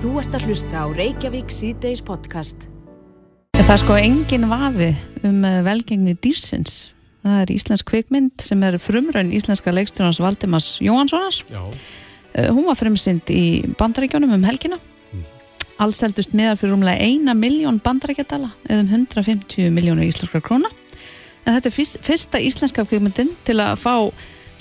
Þú ert að hlusta á Reykjavík síðdeis podcast. Það er sko engin vafi um eh, velgengni dýrsins. Það er íslensk kvikmynd sem er frumraun íslenska leikstjónans Valdimars Jóhanssonar. Já, Uh, Hún var frumsynd í bandaríkjónum um helgina. Alls heldust meðal fyrir rúmlega eina miljón bandaríkjadala eða um 150 miljónir íslenskar króna. En þetta er fyrst, fyrsta íslenska kvikmyndin til að fá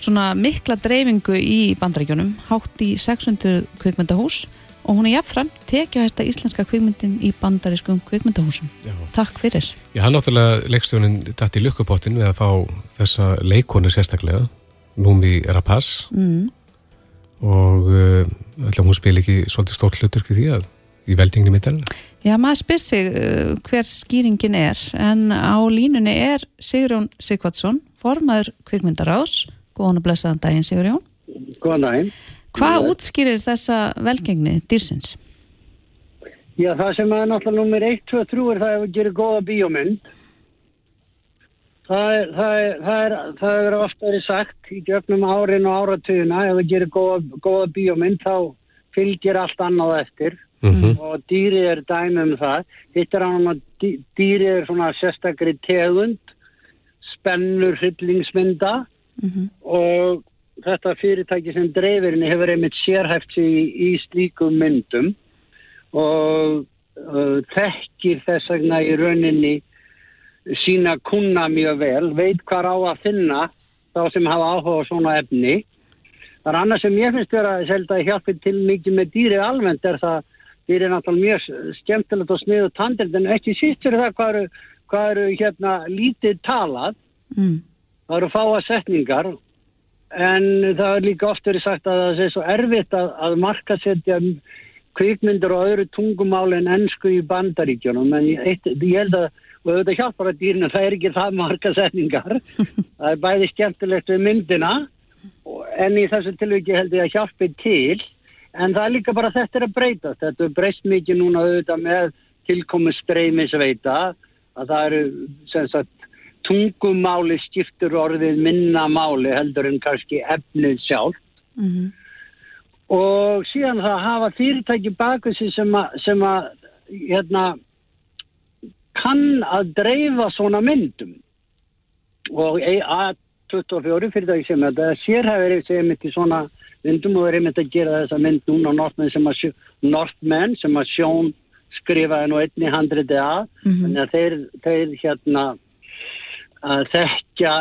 svona mikla dreifingu í bandaríkjónum, hátt í 600 kvikmyndahús og hún er jafnfram tekjuhæsta íslenska kvikmyndin í bandarískum kvikmyndahúsum. já. Takk fyrir. Já, hann náttúrulega leikstjónin dætt í lukkupottin við að fá þessa leikonu sérstaklega, Númi Rapaz Mm. og uh, ætla hún spil ekki svolítið stórt hlutur því að í veldingni myndarinn. Já, maður spyr sig uh, hver skýringin er en á línunni er Sigurjón Sigvatsson, formaður kvikmyndarás. Góðan og blessaðan daginn Sigurjón. Góðan daginn. Hvað útskýrir þessa velgengni dýrsins? Já, það sem er náttúrulega nummer 1, 2, 3 er það að gerum góða bíómynd. Það er, það er, það er, það er ofta verið sagt í gögnum árin og áratugina, ef við gerum góða, góða bíómynd þá fylgir allt annað eftir og dýri er dæmi um það. Þetta er hann að dý- dýri er svona sérstakri tegund, spennur hryllingsmynda og þetta fyrirtæki sem dreifirinn hefur einmitt sérhæft sig í, í slíkum myndum og uh, þekkir þess vegna í rauninni sína kuna mjög vel, veit hvað á að finna þá sem hafa áhuga á svona efni. Það er annað sem ég finnst vera selda að hjálpi til mikið með dýri almennt er það dýri er náttúrulega mjög skemmtilegt og sniðu tandild en ekki fyrir það hvað eru, hvað eru hérna lítið talað Mm. það eru fáa setningar en það er líka oft verið sagt að það sé svo erfitt að, að markasetja kvikmyndir og öðru tungumáli en ennsku í bandaríkjunum. En ég, eitt, ég held að og þetta hjálpar að dýrinu, það er ekki það markasetningar það er bæði skemmtilegt við myndina en í þessu tilviki held ég að hjálpi til. En það er líka bara þetta er að breytast. Þetta er breyst mikið núna auðvitað með tilkomi streymisveita að það eru sem sagt tungumáli skiptur orðið minna máli heldur en kannski efnið sjálf Mm og síðan það hafa fyrirtæki baku sig sem að, sem að hérna, kann að dreifa svona myndum. Og E A24 fyrirtæki sem þetta sérhæfur sem í svona myndum og er einmitt að gera þessa mynd núna Northman sem að, Northman sem að Sjón skrifaði nú einni handriti að. Þannig að þeir, þeir hérna að þekkja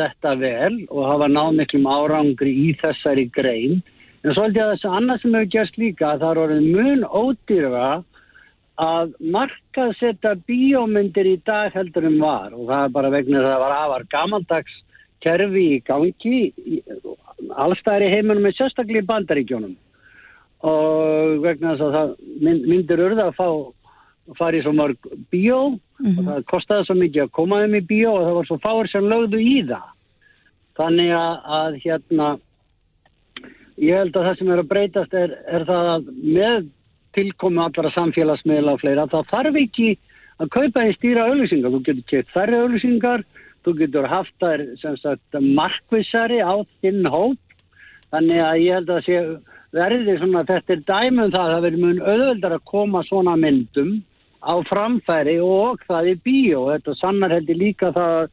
þetta vel og hafa náð miklum árangri í þessari grein. En svo held ég að þessu annað sem hefur gerst líka að það er orðið mun ódýra að markaðsetta bíómyndir í dag heldur en var. Og það er bara vegna það var afar gamaldags kerfi í gangi allstæðar í heiminum með sérstaklega í bandaríkjónum og vegna þess að það mynd, myndir urða að fá fara í svo mörg bíó og það kostaði svo mikið að koma þeim í bíó og það var svo fáir sem lögðu í það þannig að, að hérna ég held að það sem er að breytast er, er það að með tilkomu allra samfélagsmiðla og fleira, þá þarf ekki að kaupa í stýra auðlýsingar. Þú getur keitt færri auðlýsingar, þú getur haft þær sem sagt markvissari á þinn hóp. Þannig að ég held að sé verði svona, þetta er dæmum það að það verður mun auðveldar að koma svona myndum á framfæri og það í bíó. Þetta sannar heldur líka það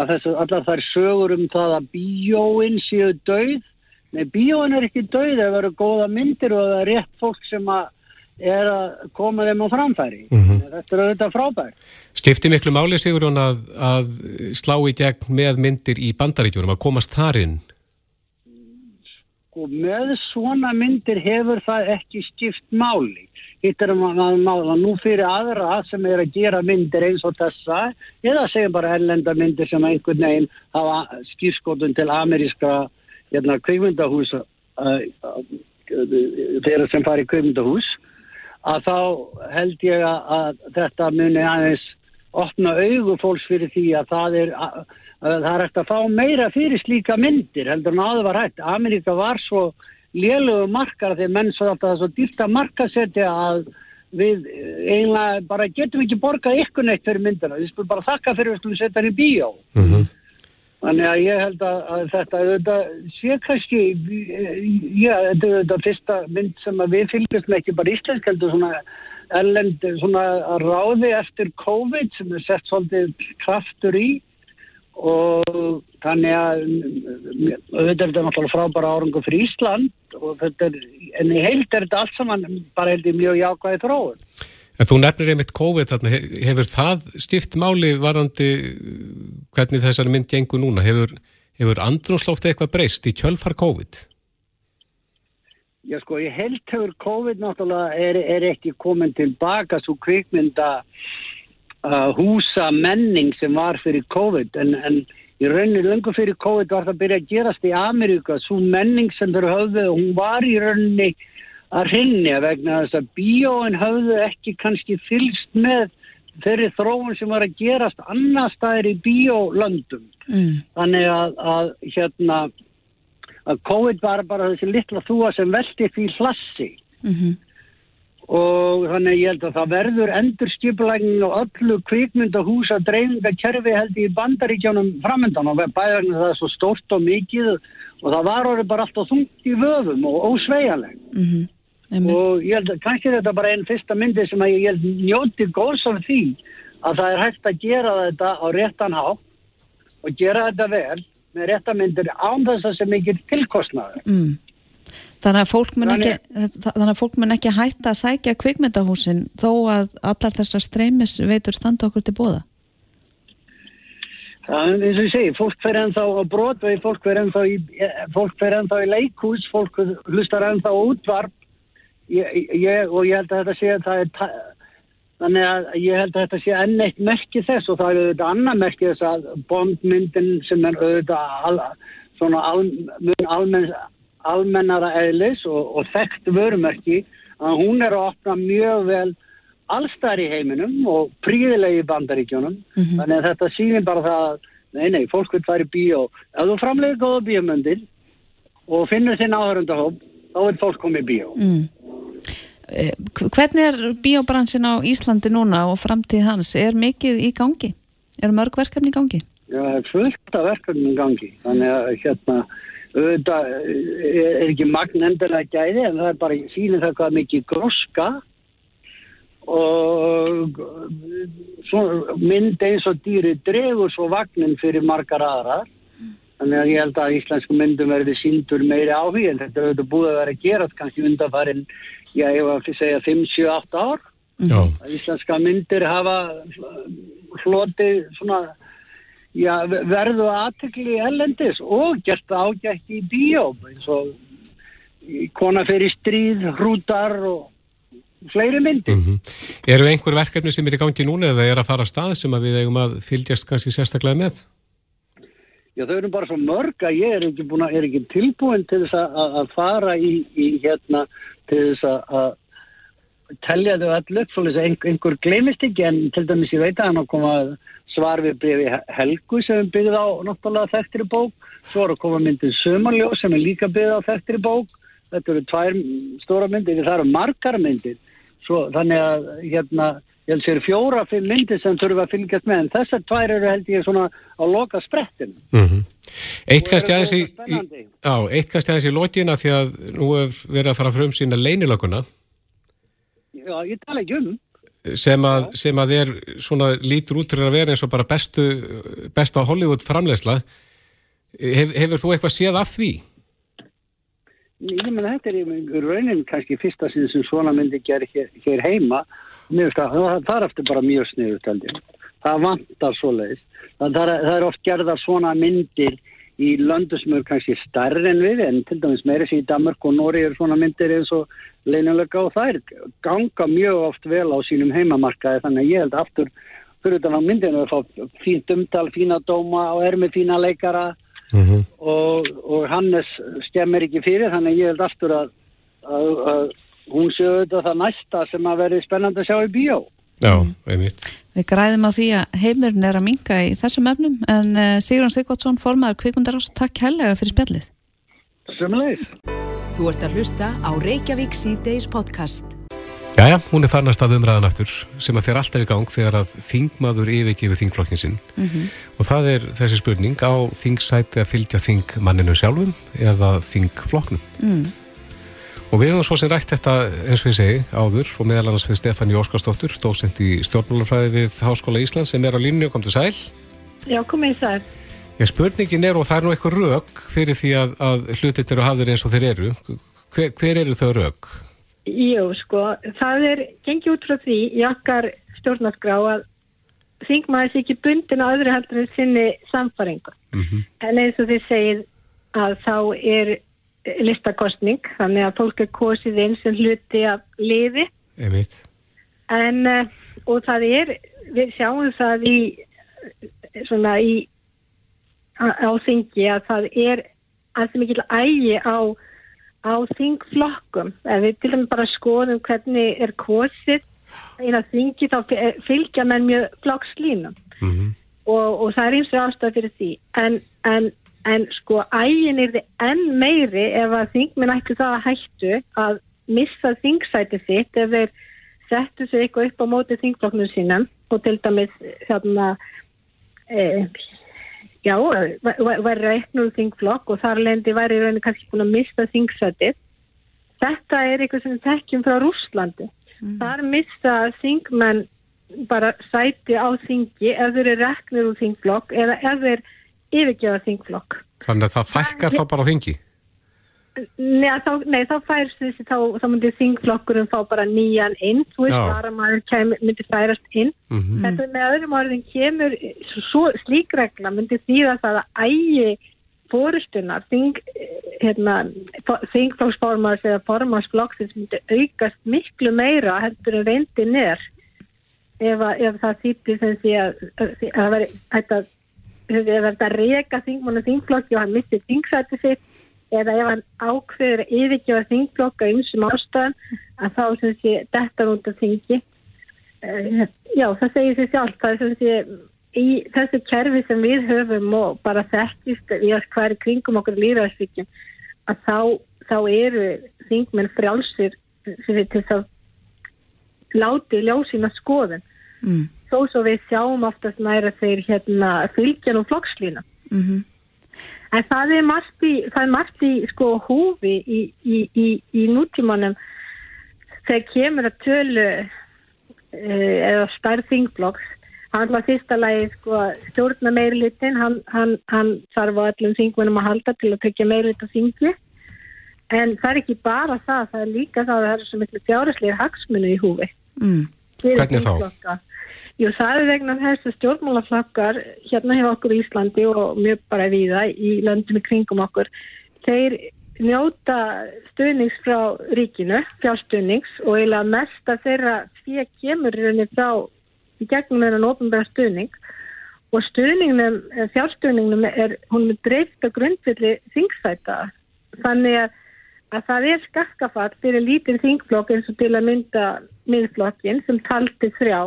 að þessu, allar þær sögur um það að bíóin séu döið. Nei, bíóin er ekki ef það eru góða myndir og það er rétt fólk sem að er að koma þeim á framfæri. Þetta er auðvitað frábært. Skipti miklu máli Sigurjón að, að slá í gegn með myndir í bandaríkjunum, að komast þar inn? Og með svona myndir hefur það ekki skipt máli. Hitt er að mála nú fyrir aðra sem er að gera myndir eins og þessa eða segjum bara erlenda myndir sem einhvern veginn hafa skýrskotun til ameríska hérna, kveikmyndahús uh, uh, þeirra sem fari í kveikmyndahús að þá held ég að, þetta muni aðeins opna augu fólks fyrir því að það er, að, að það er hægt að fá meira fyrir slíka myndir heldur en áður var hægt. Ameríka var svo lélögu markar þegar menn svo alltaf það er svo dýrt að markasetja að við eiginlega bara getum ekki borgað ykkur neitt fyrir myndina. Við skulum bara þakka fyrir að við setja hann í bíó. Þannig að ég held að, að þetta, þetta sé kannski, já, þetta er þetta fyrsta mynd sem við fylgjast með ekki bara íslensk heldur svona erlend svona ráði eftir COVID sem er sett svolítið kraftur í og þannig að þetta er þetta náttúrulega frábæra árangu fyrir Ísland er, en í heilt er þetta allt saman bara held ég mjög jákvæði þróun. En þú nefnir einmitt COVID, þarna, hefur það stift máli varandi hvernig þessari mynd gengur núna? Hefur, hefur andrúnslófti eitthvað breyst í kjölfar COVID? Já sko, ég held hefur COVID náttúrulega er, er ekki komin tilbaka svo kvikmynda uh, húsa menning sem var fyrir COVID en, en í rauninni lungu fyrir COVID var það að byrja að gerast í Ameríka svo menning sem þau höfðu, hún var í rauninni að rinja vegna þess að bíóin hafðu ekki kannski fylst með þeirri þróun sem var að gerast annar staðir í bíólöndum. Mm. Þannig að, að hérna að COVID var bara þessi litla þúa sem veldi því hlassi mm -hmm. Og þannig ég held að það verður endur skipulægning á öllu kvikmyndahúsa dreifingakerfi held í bandaríkjónum framöndan og bæðan það er svo stórt og mikið og það var orðið bara alltaf þungt í vöfum og ósveigaleg. Mm -hmm. Og ég held að kannski þetta bara einn fyrsta myndi sem að ég held njóti góðs af því að það er hægt að gera þetta á réttan há og gera þetta vel með réttamyndir án þess að sem ekki tilkostnaður mm. Þannig að fólk mun ekki þannig ekki hætta að sækja kvikmyndahúsin þó að allar þessar streymis veitur standa okkur til bóða Það er eins og ég segi, fólk fer ennþá á brotvei, fólk fer ennþá í, fólk fer ennþá í leikhús, fólk hlustar ennþá útvarp. Ég, ég, og ég held að þetta sé að það er þannig að ég held að þetta sé enn eitt merki þess og það er auðvitað annar merki þess að bondmyndin sem er auðvitað al, svona al, almen, almennara eðlis og, og þekkt vörumerki að hún er að opna mjög vel allstæðar í heiminum og príðilegi bandaríkjónum mm -hmm. þannig að þetta sýnir bara það nei nei, fólk vil fara í bíó ef þú framlegir góða bíomöndir og finnur þinn áhörundahóp þá vil fólk koma í bíó mm. Eh, hvernig er biobransin á Íslandi núna og framtíð hans? Er mikið í gangi? Er mörg verkefni í gangi? Já, það er fullt af verkefni í gangi. Þannig að hérna, auðvitað er ekki magn endilega gæði en það er bara sínir það hvað mikið groska og mynd eins og dýri dregur svo vagnin fyrir margar aðrar Þannig að ég held að íslensku myndum verði síndur meiri áhug en þetta auðvitað búið að vera að gera kannski undanfarið já, ég var að segja 5-7-8 ár já. íslenska myndir hafa floti svona já, verðu aðtekli ellendis og gert ágætt í bíó eins og kona fyrir stríð, hrútar og fleiri myndir mm -hmm. Eru einhver verkefni sem er í gangi núna eða er að fara að stað sem að við eigum að fylgjast kannski sérstaklega með? Já, þau eru bara svo mörg að ég er ekki, búin, er ekki tilbúin til þess að, að fara í, í hérna til þess að telja þau allu upp svolítið að einhver glemist ekki en til dæmis ég veit að hann á koma svar við brefi Helgu sem er byggð á náttúrulega þekktri bók svo er að koma myndið Sömarljó sem er líka byggð á þekktri bók þetta eru tvær stóra myndir það eru margar myndir svo, þannig að hérna ég held sér fjóra fimm myndir sem þurfa að fylgjast með en þessar tvær eru held ég svona á loka sprettin mm -hmm. Eitt eitt kannski aðeins í lókina því að nú hefur verið að fara frum sína leinilökunna. Já, ég tala ekki um. Sem að, sem að er svona lítur út til að vera eins og bara bestu, besta Hollywood framlegsla. Hef, hefur þú eitthvað séð af því? Ég menna þetta er raunin kannski fyrsta síðan sem svona myndi gerir hér, hér heima. Mér finnst að það er eftir bara mjög sniðut. Það vantar svo leiðist það, það, það er oft gerðar svona myndir í löndu sem eru kannski starri en við en til dæmis meira sér í Danmark og Nóri eru svona myndir eins og leinulega og það er ganga mjög oft vel á sínum heimamarkaði þannig að ég held aftur fyrir þetta á myndinu að fá fínt umtal, fína dóma og er með fína leikara mm -hmm. og, og Hannes skemmir ekki fyrir þannig að ég held aftur að, að, að hún séu þetta það næsta sem að verði spennand að sjá í bíó Já, einmitt Við græðum á því að heimurinn er að minga í þessum efnum en uh, Sigurðan Sigvardsson, formaður Kvikundarást, takk helga fyrir spjallið. Sumulegis. Þú ert að hlusta á Reykjavík C-Days podcast. Jæja, hún er farnast að umræðan aftur sem að fer alltaf í gang þegar að þingmaður yfirgefi þingflokkin sinn og það er þessi spurning á þingsæti að fylgja þingmanninu sjálfum eða þingflokknum Mm. og við höfum svo sem rætt þetta eins og ég segi áður og meðal annars við Stefán Jóskarsdóttur dósent í stjórnmálafræði við Háskóla Íslands sem er á línu og kom til sæl Já, komið í það. Já, spurningin er og það er nú eitthvað rök fyrir því að, að hlutit eru hafðir eins og þeir eru hver, hver eru þau rök? Jú, sko, það er gengið út frá því í okkar stjórnarskrá að þingmaður sé ekki bundin á öðru heldur en sinni samfaringu. Mm En eins og þið segið að þá er listakostning, þannig að fólk er kosið inn sem hluti af liði. Einmitt. En, og það er, við sjáum það í, eh, svona í, á, þingi að það er að sem mikil ægi á, á þingflokkum. Ef við til dæmis bara skoðum hvernig er kosið eina þingi þá fylgja menn mjög flokkslínum Mm og, og það er eins og ástæð fyrir því. En, en, en sko ægin er þið enn meiri ef að þingminn ætti það að hættu að missa þingsæti sitt ef þeir settu sig eitthvað upp á móti þingflokknum sínum og til dæmis þarna e, já, væri reiknur þingflokk og þar lendi væri í rauninni kannski búin að missa þingsætið. Þetta er eitthvað sem tekjum frá Rúslandi. Þar missa þingmenn bara sæti á þingi ef þeir eru reknir úr þingflokk eða ef þeir yfirgefa þingflokk. Þannig að það fækkar þá bara á þingi Nei, þá, nei, þá færst þessi, þá, þá myndi þingflokkurinn fá bara nýjan inn, þú veist, bara maður kem, myndi færast inn. mm Þetta með öðrum orðin kemur svo, slík regla myndi þýða það að ægi fórustunar, þing, hérna, þingflokksformars eða formarsflokksins myndi aukast miklu meira heldur en reyndin er. Ef, að, ef það þýtti sem sé að, að það veri þetta ef þetta reyka þingmannu þingflokki og hann missi þingsæti sitt eða ef hann ákveður að yfirgefa þingflokka einsum ástæðan að þá sem sé þetta af þingi. Eh, Já, það segir sér sjálf, það er sem sé í þessu kerfi sem við höfum og bara þekkist í að er í kringum okkur líðarsvíkjum að þá, þá eru þingmenn frjálsir sem við til að láti ljósina skoðun. Mm. þó svo við sjáum oftast næra þeir hérna fylgjan og flokkslína Mm en það er margt í, það er margt í sko húfi í, í, í, í nútímanum þegar kemur að tölu uh, eða stærð þingflokks hann var fyrsta lagi sko stjórna meirlitin, hann, hann, hann þarf á öllum þingmunum að halda til að tryggja meirlit á þingi en það er ekki bara það, það er líka það að það er svo miklu fjárherslega hagsmunu í húfi Mm. Hvernig þá? Jú, það er vegna þess að stjórnmálaflokkar hérna hefur okkur í Íslandi og mjög bara viða í í kringum okkur þeir njóta stuðnings frá ríkinu, fjárstuðnings og eiginlega mest að þeirra því kemur í rauninni frá í gegnum þennan ofnbæra stuðning. Og stuðningnum, eh, fjárstuðningnum er, hún er dreift á grundvilli þingsæta. Þannig að, að það er skakkafall fyrir lítið þingflokk eins og til að mynda miðflokkin sem taldi þrjá,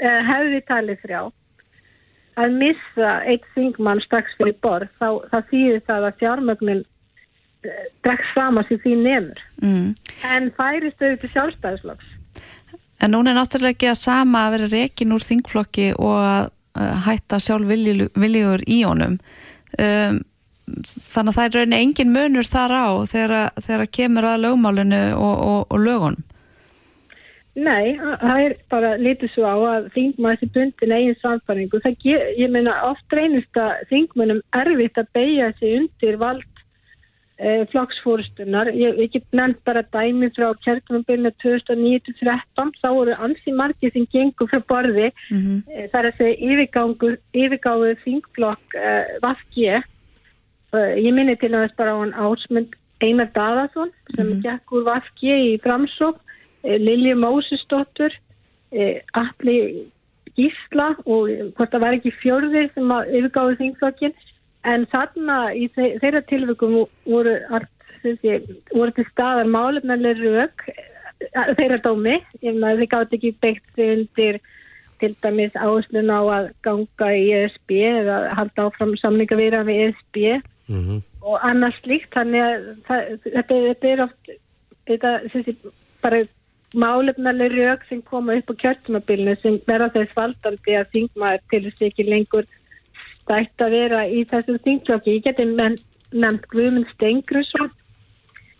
eh, hefði talið þrjá að missa eitt þingmann strax fyrir borð þá, þá þýðir það að fjármögnin eh, dregst fram að því því nemur Mm. en færist auðvitað sjálfstæðisflokks En núna er náttúrulega ekki að sama að vera rekin úr þingflokki og að uh, hætta sjálf vilju- viljugur í honum. Um, þannig að það er rauninni engin munur þar á þegar, að- þegar að kemur að lögmálinu og, og, og lögunum. Nei, það er bara litið svo á að þingmaður þessi bundin eigin samfæringu. Það, ge- ég meina, oft reynist að þingmönnum erfitt að beigja sig undir vald e, flokksfórustunar. Ég, ég get nefnt bara dæmi frá kjörtumabilinu 2009-13. Þá voru ansi margir sem gengur frá borði. Mm -hmm. E, það er að segja yfirgáðu þingflokk e, Vafki. E, ég minni til þess bara á hann ásmund Einar Daðarsson sem Mhm. gekk úr Vafki í framsók. Lilju Mósisdóttur, eh, Alli Gísla og hvort það var ekki fjörðir sem að yfirgáðu þingflokkin en þarna í þe þeirra tilvökum voru, voru til staðar málefnarlega rauk eh, þeirra dómi, ég meina þeir gátt ekki beitt undir til dæmis áherslun á að ganga í ESB eða halda áfram samninga við ESB -hmm. og annars slíkt þannig að það, þetta, þetta er oft þetta, þessi, bara málefnarlega rauk sem koma upp á kjörtumabilinu sem verða þess valdandi að þingmaður til þess ekki lengur stætt að vera í þessum þingflokki. Ég geti nefnt Guðmund Stengrusson,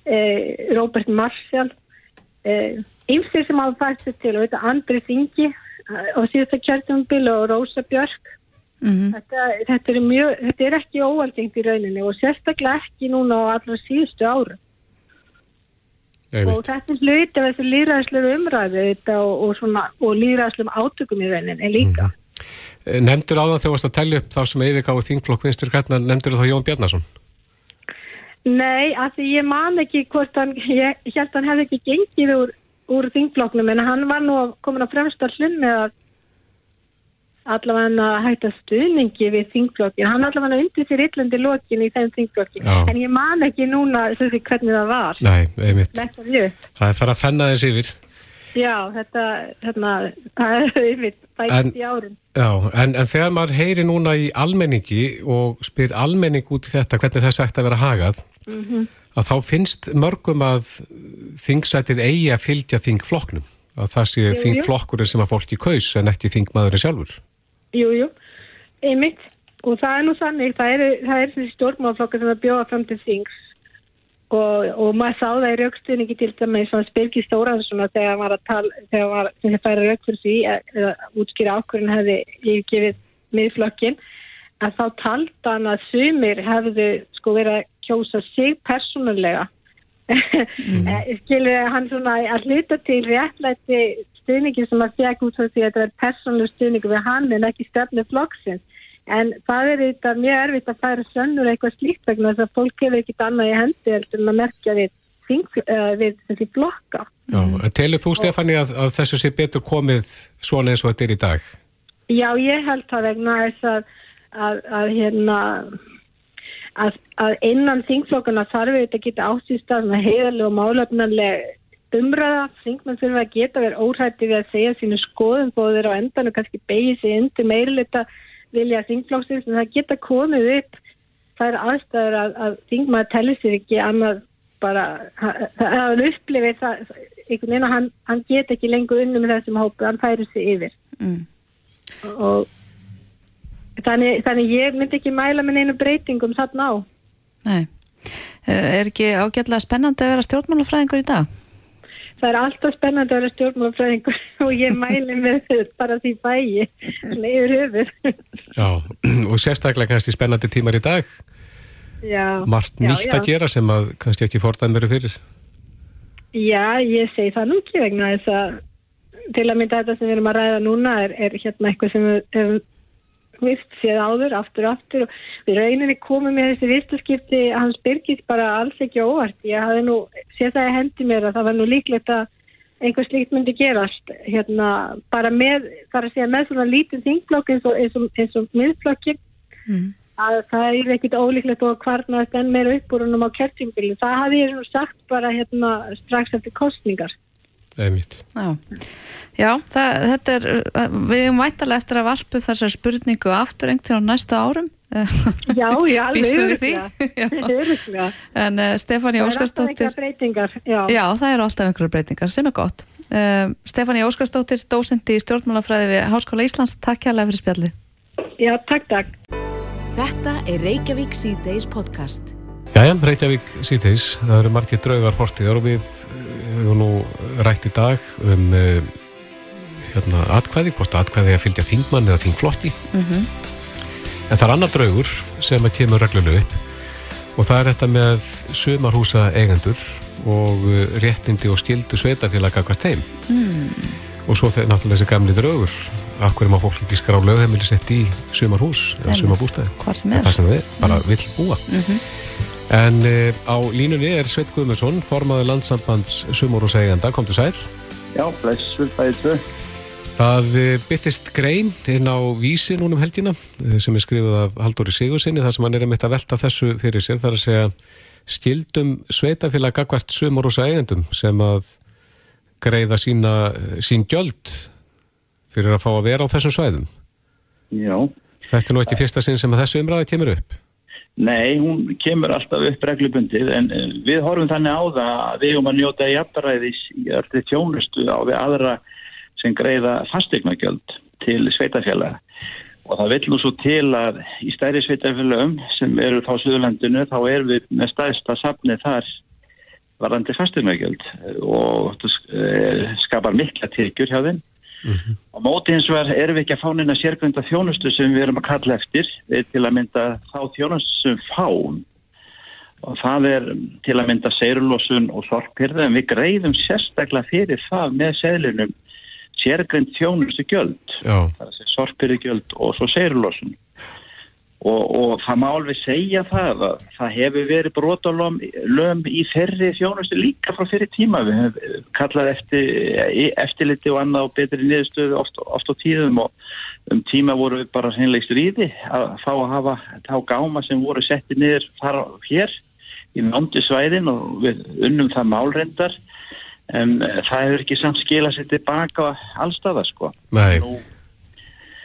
eh, Robert Marshall, eh, ymsir sem hafa fæst til og þetta Andri Þingi og síðasta kjörtumbil og Rósa Björk. Mm -hmm. þetta, þetta, er mjög, þetta er ekki óalgengt í rauninni og sérstaklega ekki núna á allra síðustu áru. Og þetta er hluti af þessu líðræðslu umræðu og, og, og líðræðslu átökum í rauninni líka. Mm -hmm. Nemndur á það þegar þú varst að tellja upp þá sem yfirgáðu þingflokk vinstur hvernig nemndur þá Jón Bjarnason? Nei, af því ég man ekki hvort hann, ég held að hann hefði ekki gengið úr, úr þingflokknum en hann var nú komin að fremsta hlun með að allavega að hætta stuðningi við þingflokkin, hann allavega undir sér yllandi lokin í þeim þingflokkin en ég man ekki núna hvernig það var. Nei, einmitt. Það er fara að fenna þess yfir. Já, þetta, hérna, það er yfir bætt í árin. Já, en, en þegar maður heyri núna í almenningi og spyr almenning út í þetta, hvernig það sagt að vera hagað, mm -hmm. að þá finnst mörgum að þingsætið eigi að fylgja þingflokknum, að það sé þingflokkurinn sem að fólki kaus en ekki þingmaðurinn sjálfur. Jú, jú, einmitt, og það er nú sannig, það er, það er þessi stjórnmáflokkar sem að bjóða fram til þings. Og, og maður sá það í raukstuðningi til dæmis að Spilgi Stóransson þegar var að tala, þegar var að færa rauk fyrir því eða útskýra ákvörðin hefði yfirgefið miðflokkin að þá talda hann að sumir hefðu sko verið að kjósa sig persónulega. Mm. skilur hann svona að hluta til réttlæti stuðningi sem að fjæk út frá því að þetta er persónuleg stuðningi við hann en ekki stefnu flokksins En það er þetta mjög erfitt að færa sönnur eitthvað slíkt vegna þess að fólk hefur ekkit annað í hendi en að merkja við, uh, við þessi blokka. Telur þú Stefani að, að þessu sé betur komið svona eins og þetta er í dag? Já, ég held það vegna þess að, að, að hérna að innan þingflokkana þarf þetta að geta ásýst að heiðarlega og málöfnarlega umræða, þingmenn þurfa að geta verið óhætti við að segja sínu skoðum bóðir á endan og kannski beigja sig undir meirleita vilja þingflóksins en það geta komið upp það er aðstæður að, að þingmaður tellir sér ekki annað bara að hann upplifir það einhvern veginn að hann, hann get ekki lengur unni með þessum hópu, hann færir sig yfir mm. og þannig, þannig ég myndi ekki mæla með einu breytingum þarna á Nei, er ekki ágætlega spennandi að vera stjórnmálafræðingur í dag? Það er alltaf spennandi að vera stjórnmálafræðingur og ég mæli með bara því bæi leiður höfur Já, og sérstaklega kannski spennandi tímar í dag. Já Margt nýtt já, já. að gera sem að kannski ekki forðan verið fyrir. Já, ég segi það nú ekki vegna þess að til að mynda þetta sem við erum að ræða núna er, er hérna eitthvað sem við vist séð áður, aftur, aftur. Og við rauninni komum með þessi vistaskipti hans byrgis bara alls ekki óvart. Ég hafði nú, séð það í hendi mér að það var nú líklegt að einhver slíkt myndi gerast. Hérna bara með, þar að segja með svona lítið þingflokk eins og, eins og, eins og miðflokkin mm. að það er ekkit ólíklegt og hvarnast enn meira uppbúrunum á kertingbilin það hafði ég nú sagt bara hérna strax eftir kostningar Já, Já það, þetta er við erum væntalega eftir að varpu þessar spurningu aftur einhvern næsta árum Já, já, alveg En uh, Stefáni Óskarsdóttir já. já, það eru alltaf einhverju breytingar sem er gott. Uh, Stefáni Óskarsdóttir, dósendi í stjórnmálafræði við Háskóla Íslands, takk hjálpa fyrir spjalli Já, takk, takk. Þetta er Reykjavík C-Days podcast. Jæja, Reykjavík síðteis, það eru margir draugar fortíðar og við hefum nú rætt í dag um uh, hérna, atkvæði, hvort atkvæði að fylgja þingmann eða þingflotti mm -hmm. En það er annar draugur sem að kemur regluleg upp og það er þetta með sömarhúsa eigendur og uh, réttindi og skildu sveitafélaga hvert þeim mm. og svo þegar náttúrulega þessi gamli draugur af hverju má fólk ekki skrá lögheimili sett í sömarhús eða sömarbústæði það sem það er, bara mm. vill búa mm -hmm. En uh, á línunni er Sveit Guðmundsson, formaður landsambands Sumur og segjanda, kom til sæl. Já, bless, bæðið þau. Það uh, byttist grein inn á vísi núnum helgina uh, sem er skrifuð af Haldóri Sigursinni þar sem hann er einmitt að velta þessu fyrir sér þar að segja skildum sveitafélag gagvart Sumur og segjandum sem að greiða sína, sín gjöld fyrir að fá að vera á þessum svæðum. Já. Þetta er nú ekki fyrsta sinn sem að þessu umræði kemur upp. Nei, hún kemur alltaf upp reglubundið en eh, við horfum þannig á það að við erum að njóta jafnræðis í öllu tjónustu á við aðra sem greiða fastegnagjöld til sveitafélaga og það vil nú svo til að í stærri sveitafélagum sem eru þá Suðurlandinu þá erum við með stærsta safni þar varandi fastegnagjöld og það skapar mikla tilgjur hjá þeim. Mm -hmm. og móti eins og erum við ekki að fá neina sérgrunda þjónustu sem við erum að kalla eftir til að mynda þá þjónustu sem fán og það er til að mynda seirulósun og sorpirða en við greiðum sérstaklega fyrir það með seglunum sérgrund þjónustu gjöld. Sorpirði gjöld og svo seirulósun Og, og það má alveg segja það að það hefur verið brotalöm í ferri þjónustu líka frá fyrir tíma. Við hefum kallað eftir, eftirliti og annað og betri niðurstöðu oft, oft á tíðum og um tíma voru við bara sennilegst ríði að fá að hafa þá gáma sem voru settið niður þar hér í nándu svæðin og við unnum það málrendar en það hefur ekki samt skilað sér tilbaka allstaða sko. Nú,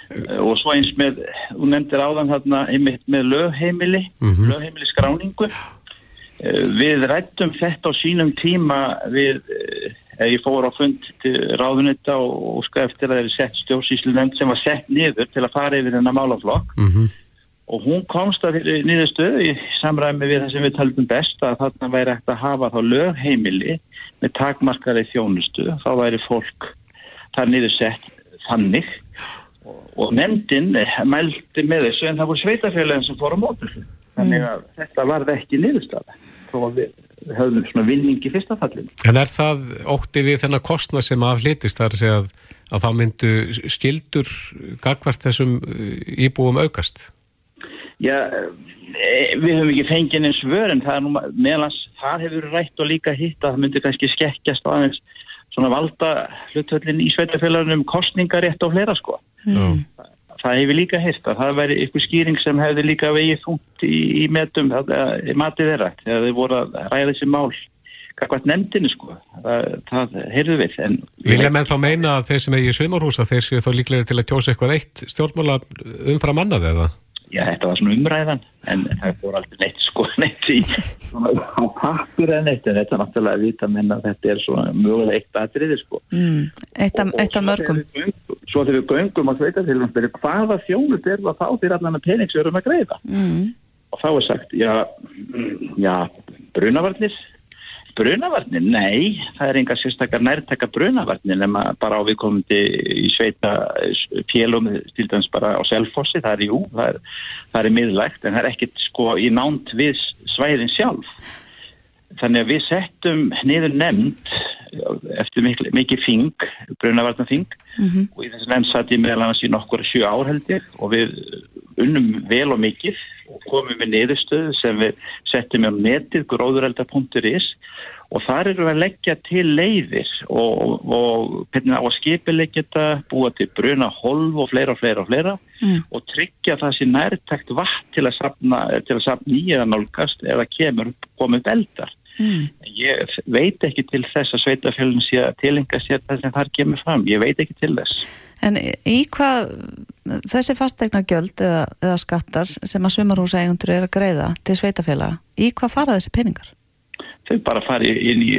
Eh, og svo eins með, þú nefndir áðan þarna einmitt með lögheimili mm -hmm. lögheimili skráningu eh, við rættum þetta á sínum tíma við, eh, ég fór á fund til ráðunetta og, og sko eftir að það er sett stjórnsýslu nefnd sem var sett niður til að fara yfir þennan málaflokk mm -hmm. Og hún komst að niður stöðu í samræmi við það sem við taldum best að þarna væri eftir að hafa þá lögheimili með takmarkari þjónustu þá væri fólk þar niður sett þannig og nefndin mælti með þessu en það voru sveitafélagin sem fór á mótur þannig að mm. þetta varði ekki niðurstaða þó að við höfum svona vinningi fyrsta fallinu. En er það ótti við þennan kostna sem aflitist þar að segja að, að þá myndu skildur gagvart þessum uh, íbúum aukast? Já, e, við höfum ekki fengið eins vör en það er nú meðlans, það hefur rætt og líka hitt að það myndi kannski skekkjast aðeins svona valda hlutvöldin í sveitafélagunum kostningarétt og fleira sko. Mm. Það hefur líka heist að það væri ykkur skýring sem hefði líka vegið þúnt í, í metum, í matið þeirra þegar þið voru að ræða þessi mál kakvært nefndinu sko það, það heyrðu við Vilja menn þá meina að þeir sem í sömurhúsa þeir séu þá líklega til að kjósa eitthvað eitt stjórnmála umfram annað eða? Já, þetta var svona umræðan en það fór aldrei neitt sko neitt í á pappir en neitt en þetta er náttúrulega að vita menna að þetta er svona mögulega eitt aðriði sko. Mm, Eitt af mörgum. Svo þegar við göngum á sveitafélagum hvaða þjónut er það þá fyrir allan að penings við erum að greiða? Mm. og þá er sagt, já, já brunavarnir brunavarnir, nei, það er enga sérstakar nærtaka brunavarnir nema bara á viðkomandi í sveita félum, til dæmis bara á selfossi, það er jú, það er, það er miðlægt en það er ekkit sko í nánt við svæðin sjálf. Þannig að við settum niður nefnd eftir mikið, mikið fing brunavarnarfing mm -hmm. og í þessu nefnd satt ég meðal annars í nokkur sjö áhaldi og við unnum vel og mikið komum við niðurstöðu sem við settum á netið gróðurelda.is og þar eru við að leggja til leiðir og, og að skipilegja þetta, búa til bruna holv og fleira og fleira og fleira mm. og tryggja það sem nærtækt vatn til að sapna, í eða nálgast eða kemur komið beldar. Mm. Ég veit ekki til þess að sveitafjölun sé að tilenga sér það sem þar kemur fram. Ég veit ekki til þess. En í hvað þessi fastegna gjöld eða, eða skattar sem að sumarhúsa eigundur er að greiða til sveitafjöla, í hvað fara þessi peningar? Þau bara fari inn í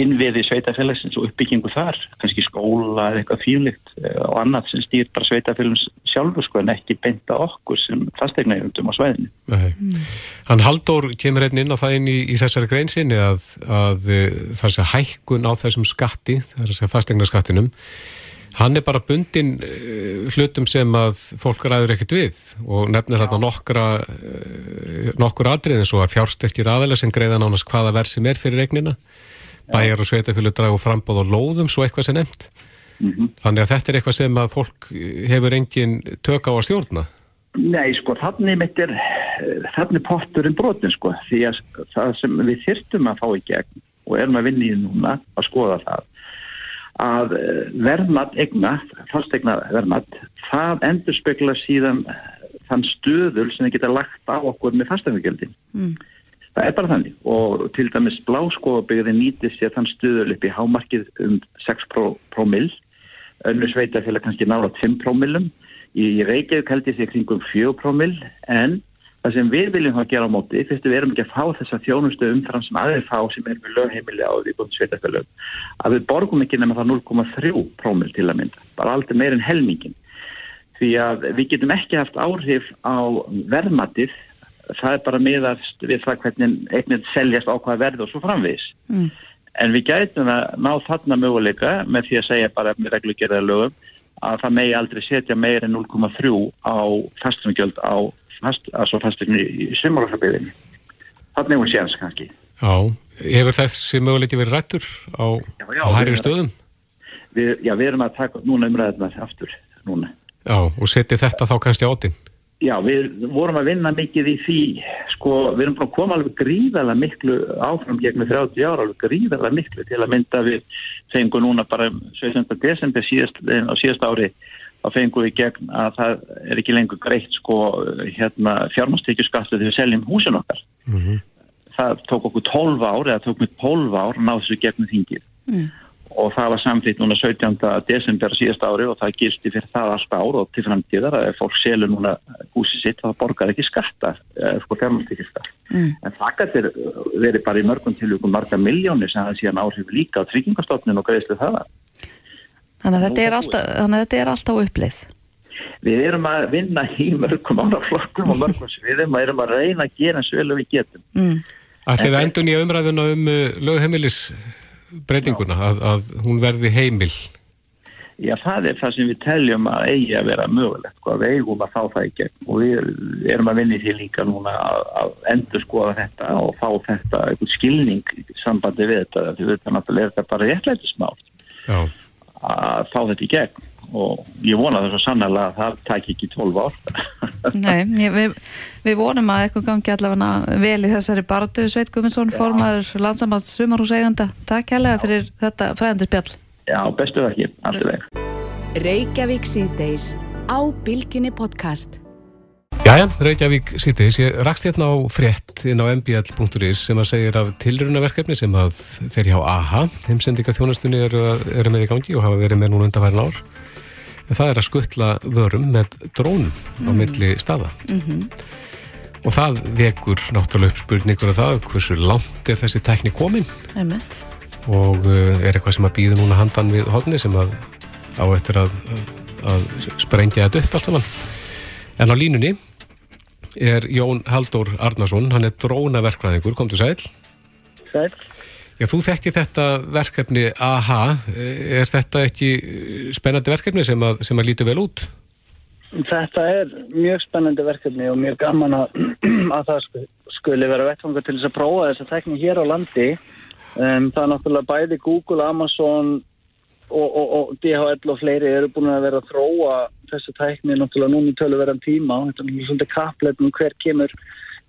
innviði sveitafélagsins og uppbyggingu þar, kannski skóla eða eitthvað fílikt eh, og annað sem stýr bara sveitafélags sjálfur sko en ekki beinta okkur sem fasteignajöndum á svæðinu. Mm. Hann Haldur kemur einn inn á það inn í, í þessari greinsinni að, að eh, það sé hækkun á þessum skatti, þessari fasteignaskattinum Hann er bara bundin eh, hlutum sem að fólk ræður ekkert við og nefnir hérna nokkra eh, nokkur aðrið eins og að fjársterkir aðeila sem greiða nánast hvaða verð sem er fyrir regnina bæjar og sveitafjölu dragu frambóð og lóðum svo eitthvað sem nefnt. Mm -hmm. þannig að þetta er eitthvað sem að fólk hefur engin tök á að stjórna. Nei sko þannig mittir þannig potturinn brotin sko því að það sem við þyrstum að fá í gegn og erum að vinna í núna að skoða það að verðmatt egna, fastegna verðmatt, það endur spekla síðan eh, þann stöðul sem þið geta lagt á okkur með fastegnagjöldin. Mm. Það er bara þannig og til dæmis bláskóðabegði nýti sér þann stöðul upp í hámarkið um 6 promil, önnu sveitafélag kannski nála 5 promilum, í Reykjavík held ég sér kringum 4 promil en Það sem við viljum þá gera á móti, fyrstu við erum ekki að fá þessa þjónustu umfram sem aðeins fá sem er við lögheimili á því búin sveitafélög, að við borgum ekki nema það 0,3 prómil til að mynda, bara aldrei meir en helmingin. Því að við getum ekki haft áhrif á verðmatið, það er bara miðast við það hvernig eignið seljast á hvað verð og svo framvís. Mm. En við gætum að ná þarna möguleika með því að segja bara með reglugjörða lögum að það megi aldrei setja meir en 0,3 á fastunugjöld á fast, fastegni í sumaraflabiðinni. Þannig er hún séans kannski. Já, hefur þessi möguleiki verið rættur á, á hærri stöðum? Við, já, við erum að taka núna umræðina aftur núna. Já, og seti þetta þá kannski átinn? Já, við vorum að vinna mikið í því, sko, við erum búin að koma alveg gríðarlega miklu áfram gegnum 30 ára, alveg gríðarlega miklu til að mynda við fengu núna bara 17. desember síðast, á síðast ári þá fengum við gegn að það er ekki lengur greitt sko hérna fjármastekjuskattu þegar við seljum húsin okkar. Mm -hmm. Það tók okkur 12 ár eða tók mér 12 ár að ná þessu gegnum þingið mm. og það var samþýtt núna 17. desember síðast ári og það gildi fyrir það allt ár og til framtíðar að ef fólk selur núna húsi sitt þá borgar ekki skatta, sko fjármastekjuskatt. Mm. En það gætir verið bara í mörgum tilvíkum marga miljónir sem það síðan áhrif líka á tryggingastofnun og greiðslu það. Þannig að þetta er alltaf, þetta er alltaf uppleið. Við erum að vinna í mörgum ánaflokkum og mörgum sviðum og erum að reyna að gera eins vel og við getum. Mm. Að endur nýja umræðuna um uh, lögheimilisbreytinguna, að, að hún verði heimil? Já, það er það sem við teljum að eigi að vera mögulegt, hvað sko, við eigum að fá það í gegn og við erum að vinni því líka núna að, að endur skoða þetta og fá þetta eitthvað skilning sambandi við þetta, því við erum þetta bara réttlætismál. Já að fá þetta í gegn. Og ég vona þess að sannlega að það tæk ekki 12 ár. Nei, ég, við, við vonum að eitthvað gangi allavega vel í þessari barðu Sveit Guðmundsson, formaður landsamans Sumarhús eiganda, takk helga fyrir þetta fræðandi spjall. Já, bestu það ekki, alltaf veg Reykjavík síðdeis á Bilginni podcast Jæja, Reykjavík sýtis, ég rakst hérna á frétt inn á mbl.is sem að segja af tilrunaverkefni sem að þeir hjá AHA, heimsendika þjónastunni eru, eru með í gangi og hafa verið með núna undanfærin ár. En það er að skuttla vörum með drónum mm. á milli staða. Mm -hmm. Og það vekur náttúrulega upp spurningur af það, hversu langt er þessi tækni komin? Emmett. Og uh, er eitthvað sem að býða núna handan við hodni sem að á eftir að, að sprengja þetta upp allt saman. En á línunni er Jón Haldur Arnason, hann er drónaverkvæðingur, kom til sæl. Sæl. Já, þú þekkti þetta verkefni AHA, er þetta ekki spennandi verkefni sem að, sem að líti vel út? Þetta er mjög spennandi verkefni og mjög gaman að, að það skuli vera vettfanga til þess að prófa þess að tekna hér á landi. Um, það er náttúrulega bæði Google, Amazon og, og, og DHL og fleiri eru búin að vera að þróa þessu tækni náttúrulega núni töluverðan tíma og þetta er svona kappleitnum hver kemur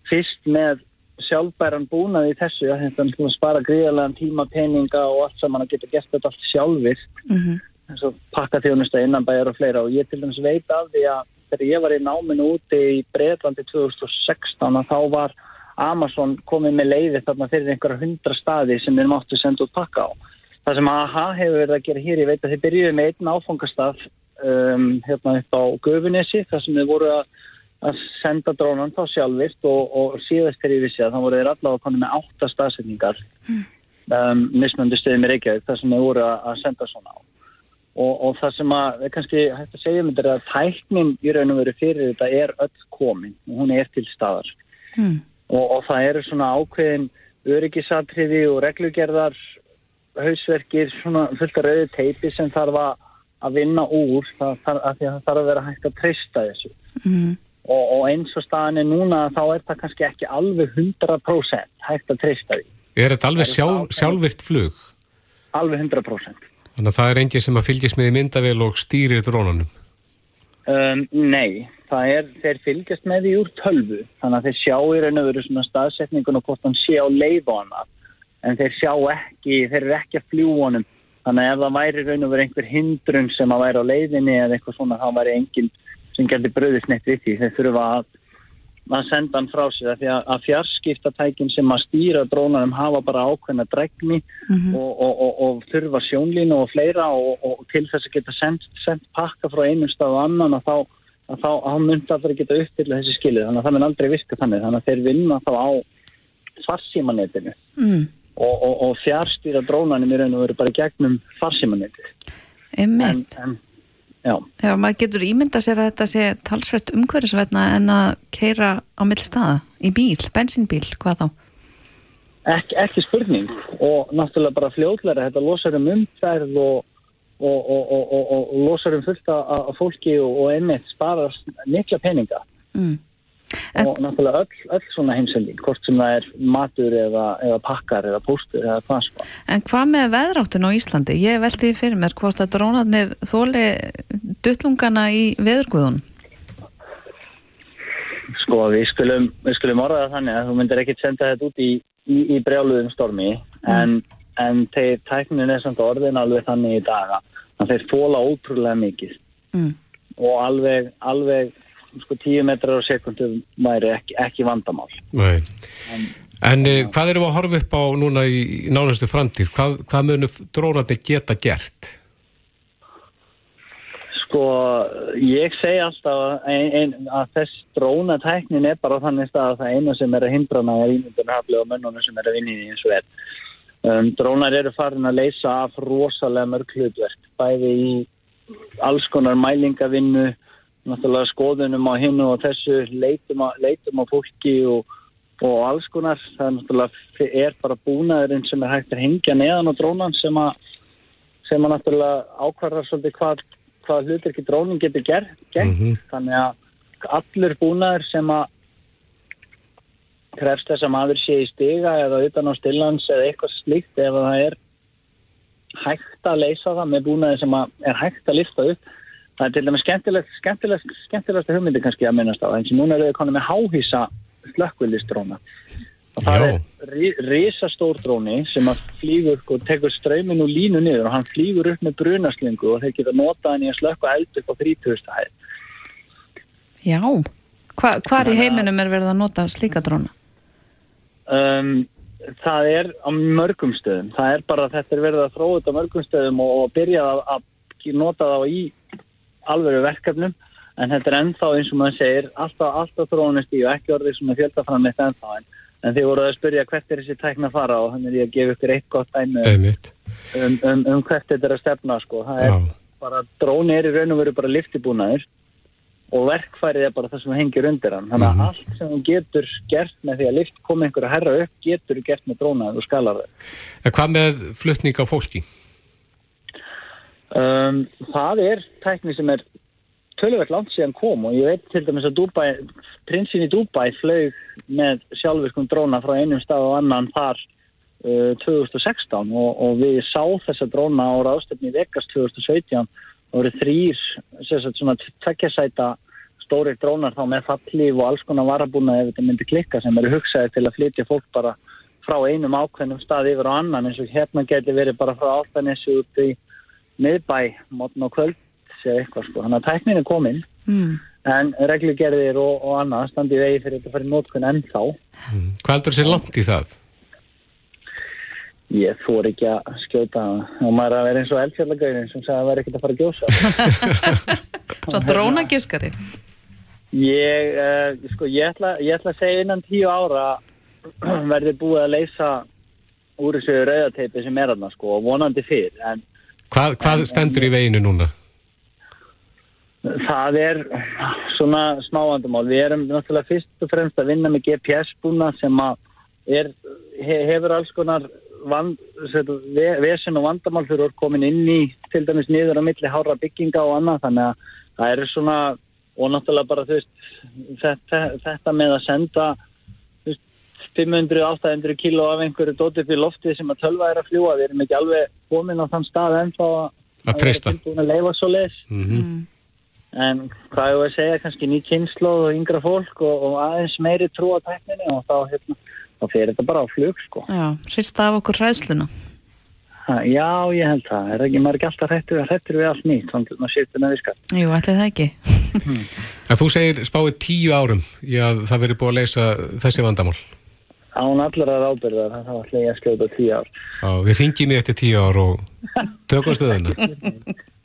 fyrst með sjálfbæran búnaði í þessu að þetta spara gríðarlegan tíma, peninga og allt saman að geta gert þetta allt sjálfur mm -hmm. eins og pakka þjónusta innanbæjar og fleira og ég til dæmis veit af því að þegar ég var í náminu úti í Breitlandi 2016 að þá var Amazon komið með leiði þarna fyrir einhverja hundra staði sem við máttu senda út pakka á. Það sem AHA hefur verið að gera hér, ég veit að þið byrjuði með einn áfangastaf um, hérna upp á Guðunessi þar sem þið voru að, að senda drónan þá sjálfvirt og, og síðast þegar ég vissi að þá voru þeir allavega konið með átta staðsetningar mm. um, mismöndu stöðum í Reykjavík þar sem þið voru að, að senda svona á og, og það sem að kannski hægt að segja um þetta er að tæknin í raun og veru fyrir þetta er öll komin og hún er til staðar mm. og, og það eru svona ákveðin öryggisatriði og reglugerðar hausverkir svona fullt af rauði teipi sem þarf að að vinna úr það, það, það þarf að vera hægt að treysta þessu mm. og, og eins og staðin er núna þá er það kannski ekki alveg 100% hægt að treysta því Er þetta alveg sjálf, sjálfvirt flug? Alveg 100% Þannig að það er engið sem að fylgjast með í myndavel og stýrir drónunum? Um, nei, það er þeir fylgjast með því úr tölvu þannig að þeir sjá í raun og veru svona staðsetningun og hvort hann sé á leið á hana en þeir sjá ekki, þeir eru ekki að fljú honum Þannig að ef það væri raun og verið einhver hindrun sem að væri á leiðinni eða eitthvað svona, þá væri enginn sem gerði bröðist neitt við því. Þeir þurfa að, að senda hann frá sig því að, að fjarskiptatækin sem að stýra drónanum hafa bara ákveðna dregni mm -hmm. og, og, og, og þurfa sjónlínu og fleira og til þess að geta sendt, sendt pakka frá einum stað og annan og þá, að þá, þá myndi allir geta uppfylla þessi skilið, þannig að það mun aldrei virka þannig, þannig að þeir vinna þá á farsímanetinu mm. Og, og, og fjárstýra drónanum í raun og veru bara gegnum Einmitt. en, já, Já, maður getur ímynda sér að þetta sé talsvert umhverfisvetna en að keira á mill staða í bíl, bensínbíl, hvað þá? ekki, ekki spurning og náttúrulega bara fljóðlega þetta losar um umferð og, og, og, og, og, losar um fullt af fólki og, og einmitt sparar mikla peninga Mm. En- og náttúrulega öll, öll svona heimsending hvort sem það er matur eða, eða pakkar eða póstur eða hvað sko En hvað með veðráttun á Íslandi? Ég velti því fyrir mér hvort að drónarnir þóli duttlungana í veðurguðun. sko við skulum, við skulum orða það þannig að þú myndir ekkit senda þetta út í, í, í brjáluðum stormi en, en þeir tæknin er samt orðin alveg þannig í daga að þeir fóla ótrúlega mikið Mm. og alveg, alveg sko 10 metrar á sekundu væri ekki, ekki vandamál Nei. En uh, hvað erum við að horfa upp á núna í, í nánustu framtíð? Hvað, hvað munum drónarnir geta gert? sko ég segi alltaf ein, ein, að þess drónatæknin er bara þannig stað að það eina sem er að hindra hana er ímyndunarhafli og mönnunum sem er að því eins og er um, drónar eru farin að leysa af rosalega mörg hlutverk bæði í alls konar mælingavinnu náttúrulega skoðunum á hinnu og þessu leitum á, leitum á fólki og, og alls konar það er náttúrulega er bara búnaðurinn sem er hægt að hengja neðan á drónan sem að sem að náttúrulega ákvarðar svolítið hvað, hvað hlutverki drónin getur gert, gert. Mhm. þannig að allur búnaður sem að krefst þess að maður sé í stiga eða utan á stillans eða eitthvað slíkt ef það er hægt að leysa það með búnaði sem er hægt að lifta upp það er til dæmis skemmtilegt skemmtilegt, skemmtilegsta hugmyndi kannski að minnast á eins og núna eru við konum með háhísa slökkvildistróna og það Já. er ri, risastór dróni sem að flýgur og tekur ströymin og línu niður og hann flýgur upp með brunaslingu og þeir geta notað hann í að slökka eld upp á 30. hæð Já. Hva, hvar í heiminum er verið að nota slíka dróna? Um, það er á mörgum stöðum. Það er bara að þetta er verið að þróa þetta á mörgum stöðum og, og byrja að, að nota það í alvöru verkefnum en þetta er ennþá eins og maður segir alltaf, alltaf þróunist í og ekki orðið svona fjöldaframleitt ennþá en, en þið voruð að spyrja hvert er þessi tækna að fara og þannig er ég að gefa ykkur eitt gott dæmi Einmitt. um, um, um hvert þetta er að stefna sko. það er Já. bara, dróni er í raun og veru bara liftibúnaður og verkfærið er bara það sem hengir undir hann þannig að allt sem þú getur gert með því að lift koma einhver að herra upp getur gert með dróna og skalar það En hvað með flutning á fólki? Um, það er tækni sem er töluvert langt síðan kom og ég veit til dæmis að Dubai, prinsin í Dubai flög með sjálfvirkum dróna frá einum stað og annan þar uh, 2016 og, og við sá þessa dróna á ráðstöfni Vegas 2017 og voru þrýr svona tveggjasæta stórir drónar þá með fallíf og alls konar varabúna ef þetta myndi klikka sem eru hugsaði til að flytja fólk bara frá einum ákveðnum stað yfir á annan eins og hérna geti verið bara frá Áltanessi út í miðbæ, mótn og kvöld eða eitthvað sko, þannig að tæknin er komin Mm. en reglugerðir og, og annað standi vegi fyrir þetta að fara í nótkun ennþá Hvað heldur sér langt í það? ég fór ekki að skjóta og maður er að vera eins og eldfjallagaurin sem sagði að það væri ekkert að fara að gjósa Svo drónagiskari. ég, uh, sko, ég ætla, ég ætla að segja innan tíu ára verði búið að leysa úr þessu rauðateipi sem er aðna sko, og vonandi fyrr en Hvað, hvað stendur í veginu núna? Það er svona smáandumál. Við erum náttúrulega fyrst og fremst að vinna með GPS-búna sem er, he, hefur alls konar van, ve, vesen og vandamál fyrir að komin inn í til dæmis niður á milli hára bygginga og annað þannig að það er svona og náttúrulega bara þú veist þetta, þetta með að senda 500-800 kíló af einhverju dóti upp í loftið sem að tölva er að fljúa við erum ekki alveg komin á þann stað ennþá Að treysta. að leifa svo leis Mm En hvað ég var að segja, kannski ný kynnslóð og yngra fólk og, og aðeins meiri trú á tækninni og þá, hérna, þá fyrir þetta bara á flug, sko. Já, hrista af okkur ræðsluna. Ha, já, ég held það. Er ekki, er ekki alltaf hrættur, hrættur við allt nýtt, þannig að maður sýttur með viskar. Jú, ætli það ekki. En þú segir spáið tíu árum í að það veri búið að leysa þessi vandamál. Án allar að ábyrða, þá ætla ég að skjóta tíu ár. Já, við ringjum í eftir tíu ár og tökum stöðuna.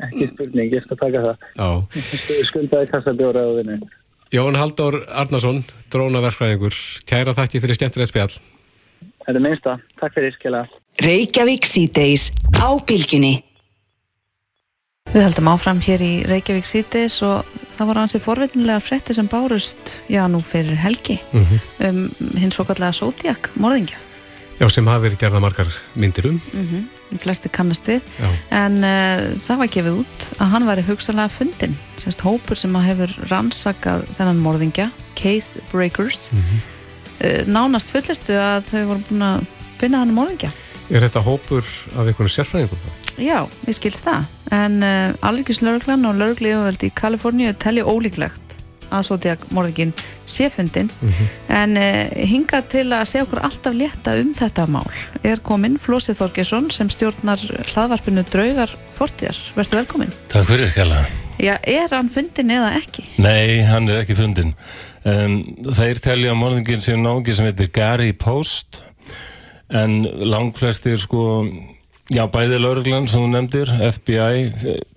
ekki spurning, ég skal taka það. Já. Skuldaði kassa bjóra á vinnu. Jón Halldór Arnason, drónaverkfræðingur, kæra þakki fyrir skemmtilegt spjall. Þetta er minnsta. Takk fyrir, skilja. Reykjavík síðdeis á bylgjunni. Við höldum áfram hér í Reykjavík síðdeis og það var hansi forvitnilega frétti sem bárust, já nú fyrir helgi, um hins svokallega Zodiac, morðingja. Já, sem hafi verið gerða margar myndir um. Mm Flesti kannast við. Já. En uh, það var gefið út að hann væri hugsalega fundin. Sérst hópur sem hefur rannsakað þennan morðingja, Case Breakers. uh, nánast fullirtu að þau voru búin að finna hann morðingja. Er þetta hópur af einhvern sérfræðingum þá? Já, ég skilst það. En uh, alvegis og lögregli yfirveldi í Kaliforníu telli ólíklegt að Zodiac morðingin sé fundin. En uh, hingað til að segja okkur alltaf létta um þetta mál er kominn Flósi Þorgesson sem stjórnar hlaðvarpinu Draugar Fortíðar. Verður velkominn. Takk fyrir, Kjalla. Já, er hann fundin eða ekki? Nei, hann er ekki fundin. Um, þeir telja morðingin sem nági sem heitir Gary Post en langflestir sko já, bæði lauruglan sem þú nefndir FBI,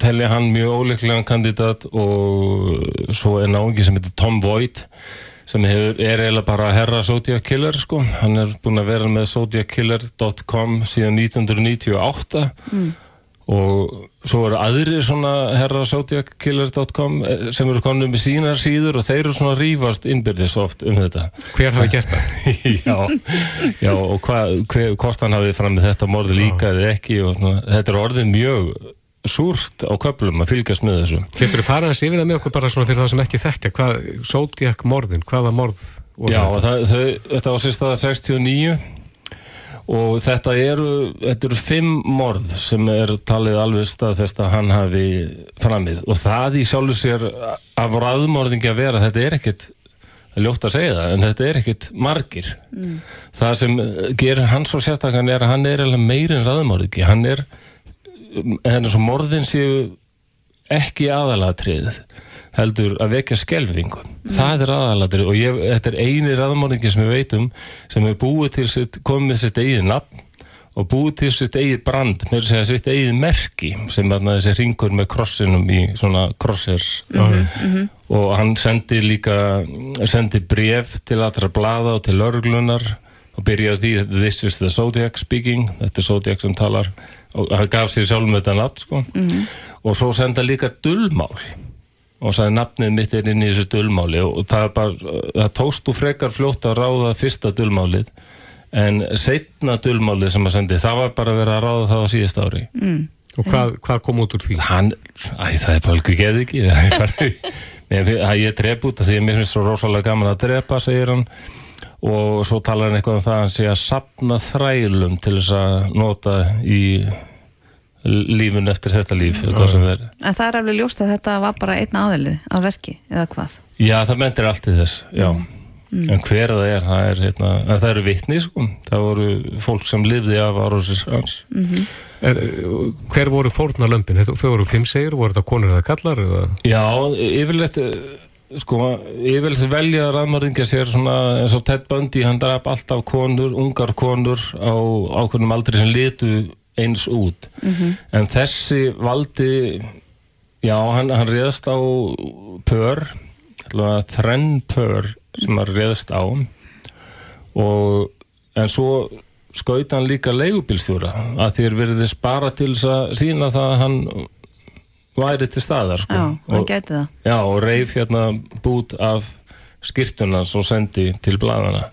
telja hann mjög óleiklegan kandidat og svo er nági sem heitir Tom Voigt sem hefur, er eiginlega bara herra Zodiac Killer sko, hann er búin að vera með zodiackiller.com síðan 1998 og svo eru aðrir svona herra zodiackiller.com eh, sem eru konum með sínar síður og þeir eru svona rífast innbyrðis oft um þetta Hver hafi gert það? já, já og hva, hver, hvort hann hafið fram með þetta morði líka eða ekki og svona, þetta er orðið mjög súrt á köflum að fylgjast með þessu Getur þú farið að það með okkur bara svona fyrir það sem ekki þekkja? Hvað, Zodiac morðin, hvaða morð? Já, það, þau, þetta var sérst aða 69 og þetta eru, þetta eru fimm morð sem er talið alveg staðfest að hann hafi framið. Og það í sjálfu sér af raðmorðingi að vera, þetta er ekkit ljótt að segja það, en þetta er ekkit margir. Það sem gerir hann svo sérstakann er að hann er eiginlega meiri en raðmorðingi, hann er en eins og morðin séu ekki aðalatrið heldur að vekja skelfingu. Það er aðalatrið og ég, þetta er eini raðmorðingi sem við veitum sem er búið til sitt, komið með sitt eigið nafn og búið til sitt eigið brand með að segja sitt eigið merki sem er þessi ringur með krossinum í svona crossers. Og hann sendi líka sendi bref til allra blaða og til örglunar og byrjaði því this is the Zodiac speaking. Þetta er Zodiac sem talar og hann gaf sér sjálfum þetta nafn sko. og svo senda líka dullmál og sagði nafnið mitt er inn í þessu dullmáli og það, bara, það tókst úr frekar fljótt að ráða fyrsta dullmálið en setna dullmálið sem að sendi það var bara að vera að ráða það á síðast ári. Og hvað, hvað kom út úr því? hann, æ, það er bara ekki geð ekki? Það er ég drep út af því að mér finnst svo rosalega gaman að drepa segir hann. Og svo talar hann eitthvað um það að hann sé að sapna þrælum til þess að nota í lífun eftir þetta líf það er. En það er alveg ljóst að þetta var bara einn aðeili að verki, eða hvað? Já, það mentir allt í þess, já. En hver það er, það er, hérna, en það eru vitni, sko. Það voru fólk sem lifði af árósis hans. Er, hver voru fórnarlömpin? Þau voru fimm segir, voru þetta konur eða kallar? Eða? Já, yfirleitt eh, sko, yfirleitt velja raðmörðingja sér svona eins og Ted Bundy hann draf alltaf konur, ungar konur á ákveðnum aldri sem litu eins út. En þessi valdi já, hann, hann réðst á pör þrenn pör sem hann réðst á. Og en svo skaut hann líka leigubílstjóra að þér verðist bara til þess að sína það að hann væri til staðar sko. Já, og, já, og reif hérna bút af skýrtunans og sendi til bladana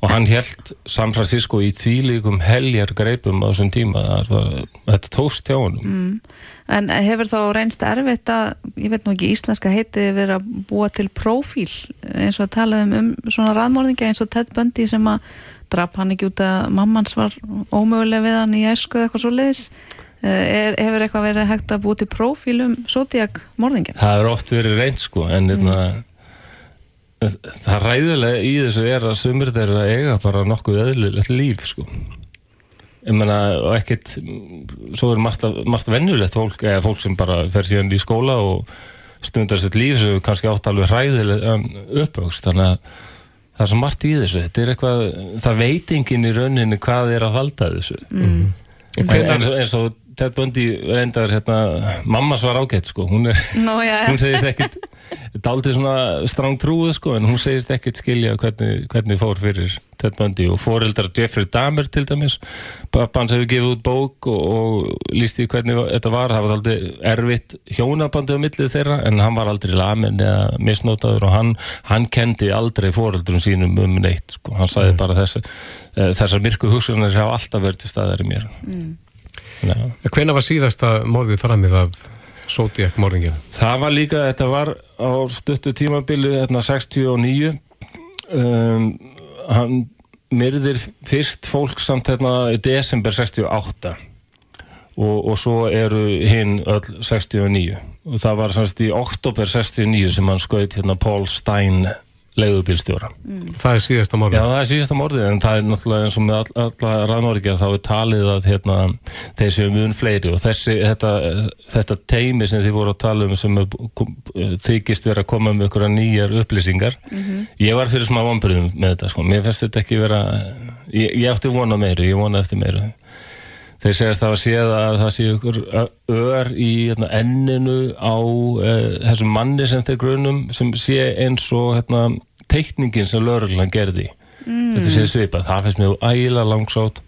og hann held San Francisco í tvílíkum heljar greipum á þessum tíma þetta tókst hjá honum En hefur þá reynst erfitt að, ég veit nú ekki, íslenska heitið verið að búa til prófíl eins og að tala um, um svona raðmórðingja eins og Ted Bundy sem að drap hann ekki út að mammans var ómögulega við hann í æsku eða eitthvað svo leiðis. Er, hefur eitthvað verið hægt að búa til prófíl um Zodiac morðingja? það er oft verið reynd sko en mm. Það ræðilega í þessu er að sumir þeirra eiga bara nokkuð eðlilegt líf sko. Ég menna og ekkert svo er margt, margt venjulegt fólk eða fólk sem bara fer síðan í skóla og stundar sitt líf sem kannski átt alveg hræðilega uppvöxt. Þannig að það er svo margt í þessu. Þetta er eitthvað, það veit enginn í rauninni hvað er að valda þessu. En en, eins, og- eins og Ted Bundy reyndar hérna, mamma svar ágætt sko, hún, er, Nú, já, hún segist ekkit daldið svona stráng trúið sko en hún segist ekkit skilja hvernig, hvernig fór fyrir Ted Bundy og fóreldrar Jeffrey Dahmer til dæmis. Pappa hans hefur gefið út bók og, og líst í hvernig þetta var það var aldrei erfitt hjónabandið á millið þeirra en hann var aldrei lamin eða misnotaður og hann, hann kendi aldrei fóreldrum sínum um neitt sko. hann sagði bara þessi, eh, þessar myrku hugsunar hafa alltaf verið til staðar í mér. Mm. Hvena var síðasta morðið framið af Zodiac morðinginu? Það var líka, þetta var á stuttu tímabili, hérna 69 um, hann myrðir fyrst fólk samt hérna í desember 68 og, og svo eru hinn öll 69 og það var semst í oktober 69 sem hann skaut hérna Paul Stein leiðubílstjóra. Það er síðasta morðið? Já, það er síðasta morðið, en það er náttúrulega eins og með all, alla rannvorkja þá er talið að hérna, þeir séu mjög fleiri og þessi, þetta, þetta teimi sem þið voru að tala um sem þykist vera að koma með ykkur nýjar upplýsingar ég var fyrir smá vambriðum með þetta sko. mér finnst þetta ekki vera ég, ég átti vona meiru, ég vona eftir meiru þeir segast það að séð að það sé ykkur ör í hérna, enninu á uh, þessum manni sem þeir grunum sem sé eins og hérna, teikningin sem lögreglan gerði. Mm. þetta sé svipað, það finnst mjög ægilega langsótt.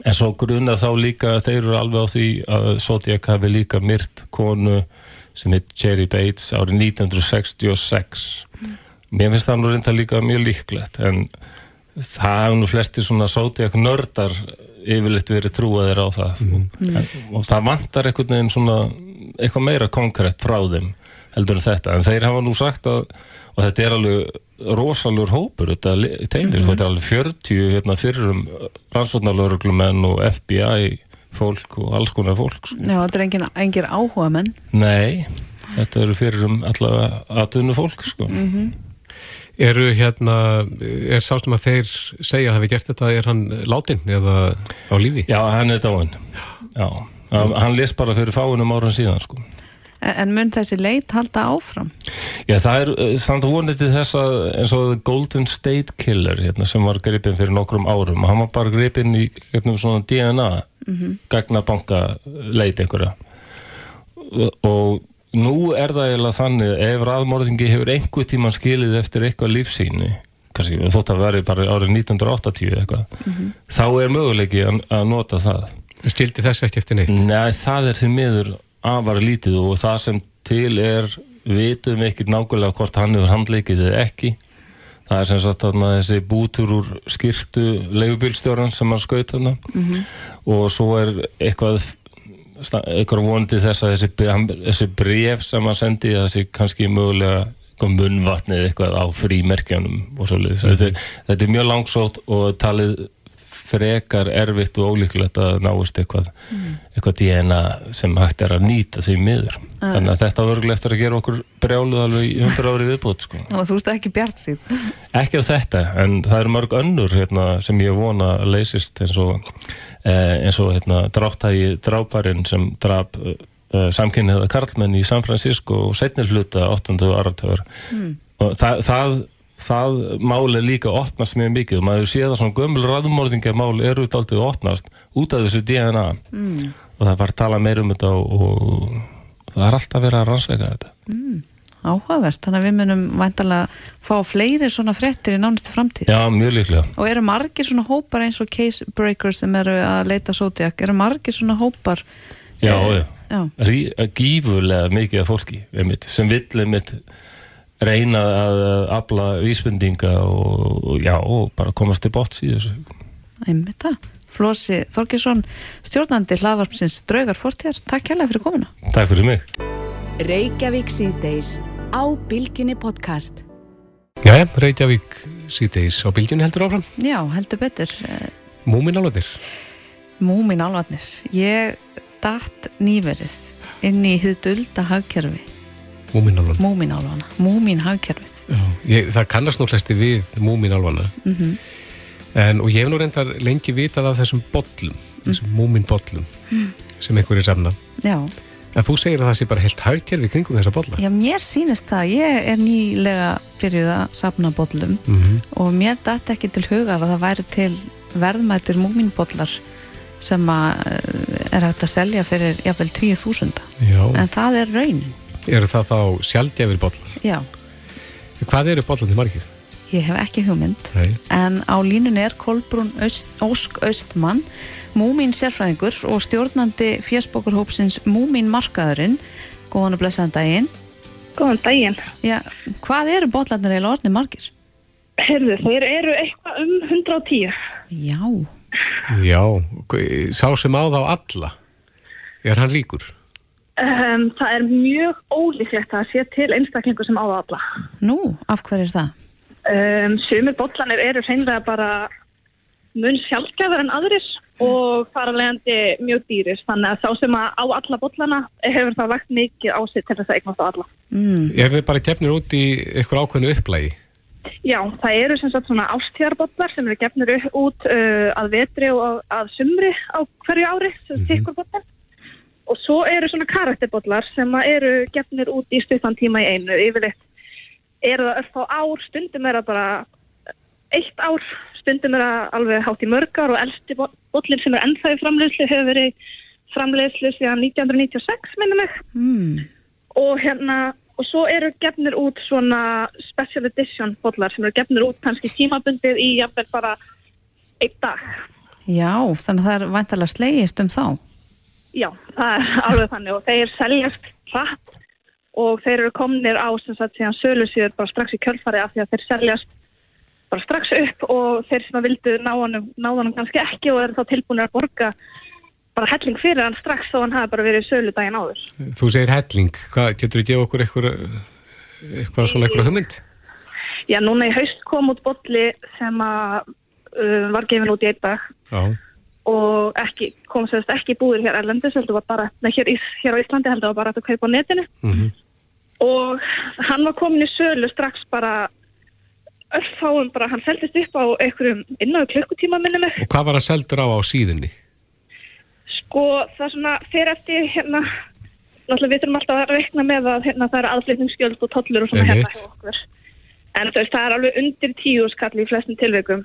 En svo gruna þá líka þeir eru alveg á því að Zodiac hafi líka myrt konu sem heit Cherry Bates árið 1966 mér finnst það nú reynda líka mjög líklegt en það hefur nú flestir svona Zodiac nördar yfirleitt verið trúaðir á það. En, og það vantar einhvern veginn svona eitthvað meira konkrétt frá þeim heldur en þetta, en þeir hafa nú sagt að og þetta er alveg rosalur hópur þetta teimir, þetta er alveg 40 hérna, fyrrum rannsóknarlauruglumenn og FBI fólk og alls konar fólk sko. Já, þetta er engin, engin áhuga menn Nei, þetta eru fyrrum allavega atvinnu fólk sko. Eru hérna, er sástum að þeir segja að hafi gert þetta, er hann látin eða á lífi? Já, hann er dáinn Já, hann, hann les bara fyrir fáinum ára síðan sko. En mun þessi leit halda áfram? Já, það er eh, samt vonið til þess að eins og Golden State Killer hérna, sem var gripinn fyrir nokkrum árum og hann var bara gripinn í hérna, svona DNA gagna banka leit einhverja og, og nú er það eiginlega þannig að ef raðmörðingi hefur einhver tíman skilið eftir eitthvað lífsýni kannski þótt að veri bara árið 1980 eitthvað þá er möguleiki að, að nota það. Skildi þessi ekki eftir neitt? Nei, það er því miður afar lítið og það sem til er vitum ekkert nákvæmlega hvort hann hefur handleikið eða ekki. Það er sem sagt þarna þessi bútur úr skýrtu leigubílstjóran sem hann skaut þarna. Og svo er eitthvað eitthvað vonandi þess að þessi, þessi bref sem hann sendi þessi kannski mögulega eitthvað munnvatnið eitthvað á frímerkjanum og svo leiðis þetta, er- þetta er mjög langsótt og talið frekar erfitt og ólíklegt að náist eitthvað, eitthvað DNA sem hægt er að nýta því miður þannig að þetta var eftir að gera okkur brjáluð alveg í 100 ári viðbútt sko. Að þú ert ekki bjart síð. ekki á þetta, en það eru mörg önnur hérna, sem ég vona að leysist eins og, eh, og hérna, dráttægi dráparinn sem drap uh, samkynniða karlmenn í San Francisco og setnir hluta 8. áratöður og það, það það mál er líka opnast mjög mikið. Og maður séð að svona gömul raðmórðingamál eru daldið opnast út af þessu DNA mm. og það var að tala meir um þetta og, og það er alltaf verið að rannsveika þetta. Áhugavert, þannig að við munum væntalega fá fleiri svona fréttir í nánustu framtíð. Já, mjög líklega. Og eru margir svona hópar eins og case breakers sem eru að leita Zodiac, eru margir svona hópar Já, Eh, já, já. Rí- gífurlega mikið af fólki einmitt, sem vill einmitt reyna að afla vísbendinga og, og já, og bara komast til botts í þessu einmitt það. Flósi Þorgesson, stjórnandi hlaðvarpsins Draugar Fortjar, takk hérlega fyrir komuna. Takk fyrir mig Reykjavík síðdeis á Bilginni podcast. Jæja, Reykjavík síðdeis á bylgjunni heldur áfram. Já, heldur betur. Eh, Múminálóðir. Múmin álvarnir. Ég datt nýverið inn í hið dulda hagkerfi. Múminálóðin. Múmin álvana. Múmin hagkerfið. Ég, það kannast nú flesti við múminálvana. Mhm. En, og ég hef nú reyndar lengi vitað af þessum bollum, þessum múminbollum sem einhverju samna. Já. En þú segir að það sé bara heilt hagkerfi kringum þessa bolla. Já, mér sýnist það. Ég er nýlega byrjuð að safna bollum Mm og mér datt ekki til hugar að það væri til verðmættir múminbollar sem að eh, er hægt að selja fyrir jafnvel 20.000 Já. en það er raunin Eru það þá sjaldjafir bollar? já, Hvað eru bollandi margir? ég hef ekki hugmynd Nei. en á línunni er Kolbrún Öst, Ósk Östmann Múmin sérfræðingur og stjórnandi fjöspókurhópsins Múmin markaðurinn góðan og blessaðan daginn Góðan daginn. já, hvað eru botlarnir eiginlega orðnir margir? Herðu, þeir eru eitthvað um 110. já, Já, sá sem á þá alla Er hann líkur? Um, það er mjög ólíklegt að sé til einstaklingu sem á það alla. nú, af hverju er það? Um, sumir bollanir eru hreinlega bara mun sjálfgæðar en aðris og þar af leiðandi mjög dýris. Þannig að sá sem að á alla bollana hefur það vakt mikið á sig til þess að eignast á alla. Mm, Er þið bara gefnir út í eitthvað ákveðnu upplægi? Já, það eru sem sagt svona ástíðarbollar sem eru gefnir út uh, að vetri og að sumri á hverju ári, sem mm -hmm. Og svo eru svona karakterbollar sem eru gefnir út í stuttan tíma í einu. Yfirleitt eru það öll á ár, stundum er það bara eitt ár, stundum er það alveg hátt í mörgar og elsti bo- bollin sem er ennþá í framleiðslu hefur verið framleiðslu síðan 1996 minnum mig mm, og hérna og svo eru gefnir út svona special edition bollar sem eru gefnir út kannski tímabundið í jafnvel bara einn dag. já, þannig að það er væntalega slegist um þá Já, það er alveg þannig og þeir seljast hratt og þeir eru komnir á sem sagt síðan sölusýður bara strax í kjölfari af því að þeir seljast bara strax upp og þeir sem að vildu ná honum, ná honum kannski ekki og eru þá tilbúinir að borga bara helling fyrir hann strax þó hann hafi bara verið sölu daginn áður. Þú segir helling, hvað, getur þú gefa okkur eitthvað, eitthvað svona eitthvað hugmynd? Já, núna í haust kom út bolli sem að uh, var gefin út í dag Já, og ekki, kom sérst ekki búður hér erlendis, heldur var bara, nei, hér, hér á Íslandi heldur var bara að kaupa á netinu. Mhm. og hann var komin í sölu strax bara örfáum bara, hann seldist upp á einhverjum klukkutíma minni mig. Og hvað var hann seldur á á síðunni? sko það er svona fyrir eftir hérna náttúrulega við þurfum alltaf að reikna með að hérna, það eru aðflutningsgjöld og tollur og svona hérna hjá okkur. En það er alveg undir tíu skall í flestum tilveikum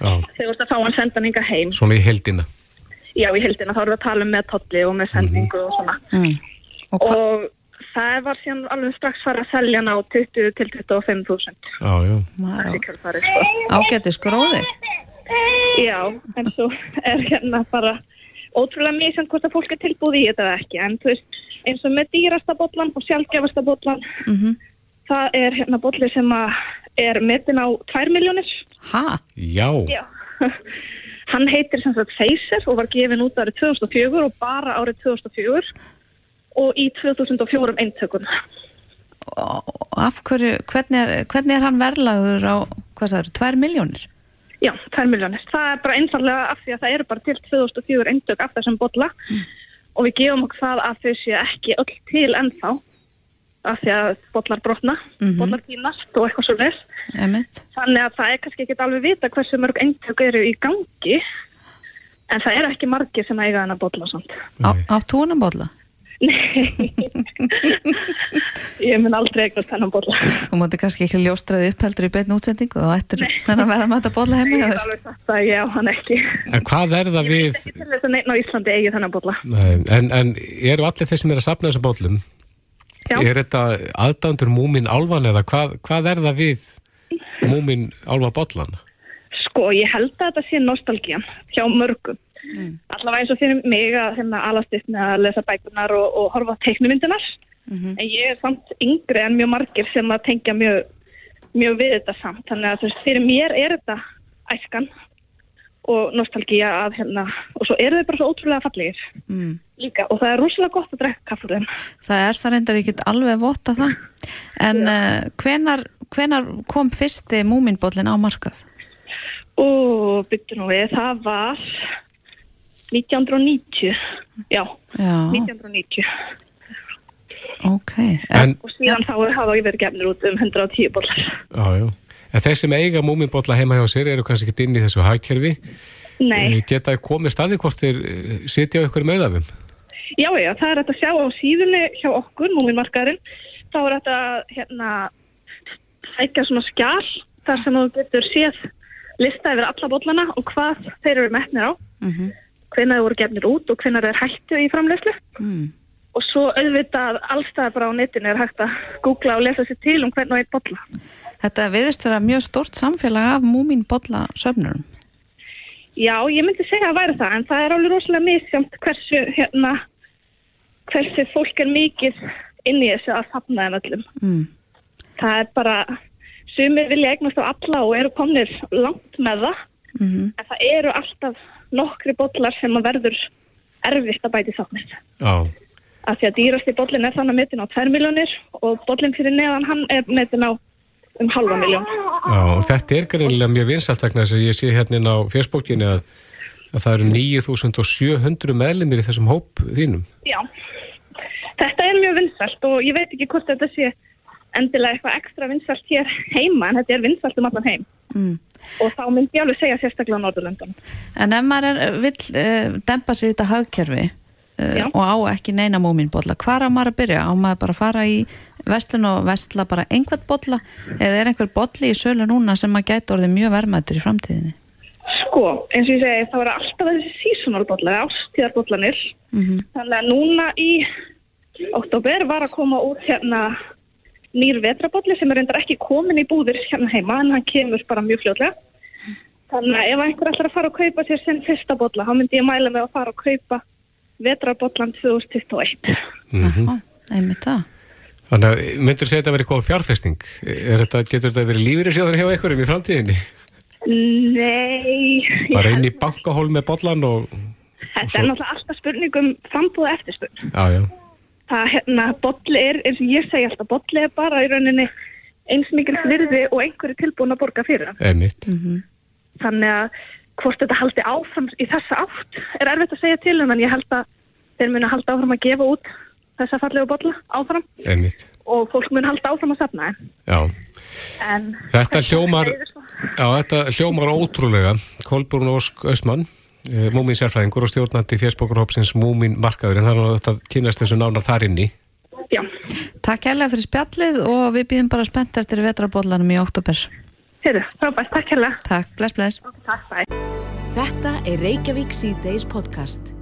þegar þú ert að fá hann sendan inga heim. Svona í heldina. já í heldina þá erum við að tala um með tolli og með sendingu og svona. Mm. og og það var síðan alveg strax farið að selja hann á 20 til 25.000 Já, já. sko. á ágæti skróði Já, en svo er hérna bara ótrúlega mjög sem hvort að fólk er tilbúið í þetta ekki. En þú veist, eins og með dýrasta bollan og sjálfgefasta bollan mm það er hérna bolli sem að er metin á 2 miljónir ha, Já, Já. Hann heitir sem sagt Facer og var gefin út árið 2004 og bara árið 2004 og í 2004 eintökum. og af hverju hvernig er, hvernig er hann verðlagður á hvað eru, 2 miljónir Já, 2 miljónir. Það er bara einfallega af því að það eru bara til 2004 eintök af þessum bolla og við gefum okkur það að þau séu ekki öll til ennþá af því að bollar brotna, Mhm. bollar týnast og eitthvað svo emitt Þannig að það er kannski ekki alveg vita hversu mörg eintök eru í gangi en það eru ekki margir sem eiga þennan bolla samt. á, Nei. á túnabólla Nei, ég mun aldrei eignast þennan bolla. þú mátti kannski ekki ljóstraði upp heldur í beinu útsendingu og ættir að verða með þetta bolla heima Ég er alveg sagt að ég á hann ekki. en hvað er það við, Ekki til þess að neina á Íslandi eigi þennan bolla. Nei, en, en eru allir þeir sem er að sapna þessum bollum, Já. er þetta aðdándur múmin álvan eða hvað, hvað er það við múmin álva bollan? Sko, ég held að þetta sé nostalgían hjá mörgum. Mm. Allavega eins og fyrir mig að hérna, alast upp með að lesa bækunar og, og horfa á teiknumyndunar. En ég er samt yngri en mjög margir sem að tengja mjög, mjög við þetta samt. Þannig að veist, fyrir mér er þetta æskan og nostalgía að hérna, og svo eru þau bara svo ótrúlega fallegir mm. Líka. Og það er rosalega gott að drekka kaffur þeim. það er það reyndar ekki alveg votta það en uh, hvenar, hvenar kom fyrsti múminbollin á markað Og byttu nú við, það var 1990. Já, já, 1990. ok En, og síðan þá hafa ég verið gefnir út um 110 bollar. já, já. En þeir sem eiga múminbolla heima hjá sér eru kannski ekki inn í þessu hagkerfi. Nei, Eh, Geta komið staði hvort þeir eh, sitja á ykkur meðafum? Já, já, það er hægt að sjá á síðunni hjá okkur, múminmarkaðurinn, þá er þetta hérna sækja svona skjál þar sem þú getur séð lista yfir alla bollana og hvað þeir eru metnir á Mhm. hvenær þeir voru gefnir út og hvenær þeir hættu í framleyslu Mm. og svo auðvitað allstæða bara á netinu er hægt að googla og lesa sér til um hvern og einn bolla. Þetta viðist vera mjög stort samfélag af múmin bolla söfnurum. Já, ég myndi segja að væri það en það er alveg rosalega misjamt hversu hérna hversu fólk er mikið inn í þessu að safna þeim öllum. Mm. Það er bara sumir vilja eignast á alla og eru komnir langt með það Mm en það eru alltaf nokkri bollar sem að verður erfitt að bæti safnið. Já, Af því að dýrasti bollin er þannig metin á 2 miljónir og bollin fyrir neðan hann er metin á um halva miljón. já, og þetta er greinilega mjög vinsalt vegna þess að ég sé hérna inn á Facebookinu að, að það eru 9700 meðlimir í þessum hóp þínum. Já, þetta er mjög vinsalt og ég veit ekki hvort þetta sé endilega eitthvað ekstra vinsalt hér heima en þetta er vinsalt um allan heim Mm. og þá myndi ég alveg segja sérstaklega á Norðurlöndunum. En ef maður vill uh, dempa sér í þetta hagkerfi uh, og á ekki neina múmin bolla, hvar á maður að byrja? Á maður bara að fara í vestlun og vestla bara einhvern bolla eða er einhver bolli í sölu núna sem maður gæti orðið mjög verðmættur í framtíðinni? Sko, eins og ég segi, það var alltaf þessi seasonal bollar, ástíðarbollanir Mm þannig að núna í oktober var að koma út hérna nýr vetrabolli sem er reyndar ekki komin í búðir hérna heima en hann kemur bara mjög fljótlega þannig að ef einhver ætlar að fara að kaupa sér sinn fyrsta bolla, þá myndi ég mæla með að fara að kaupa vetrabollan 2021 Mm Einmitt það. Þannig að myndur segja þetta að vera eitthvað fjárfesting? Er þetta, getur þetta verið lífið hjá einhverjum í framtíðinni? Nei Bara inn í bankahól með bollan og... Þetta er náttúrulega alltaf spurningum frambúða eftirspurn Já, já. Það hérna, bolli er, eins og ég segi alltaf, bolli er bara í rauninni eins mikil virði og einhverju tilbúin að borga fyrir hann. Emitt. Þannig að hvort þetta haldi áfram í þessa átt er erfitt að segja til um en ég held að þeir muni halda áfram að gefa út þessa fallegu bolla áfram Emitt. og fólk muni halda áfram að safna þeim. Já. En Þetta hljómar, já, þetta hljómar ótrúlega. Kolbrún Ósk Östmann, múmin sérfræðingur og stjórnandi fjersbókurhópsins múmin markaður en það er nú þetta að kynast þessu nánar þar inni. já, Takk hérlega fyrir spjallið og við býðum bara spennt eftir vetrabollanum í oktober. heyrðu, frábært, takk hérlega. Takk, bless, bless. Takk, bæ. Þetta er Reykjavík C-Days podcast.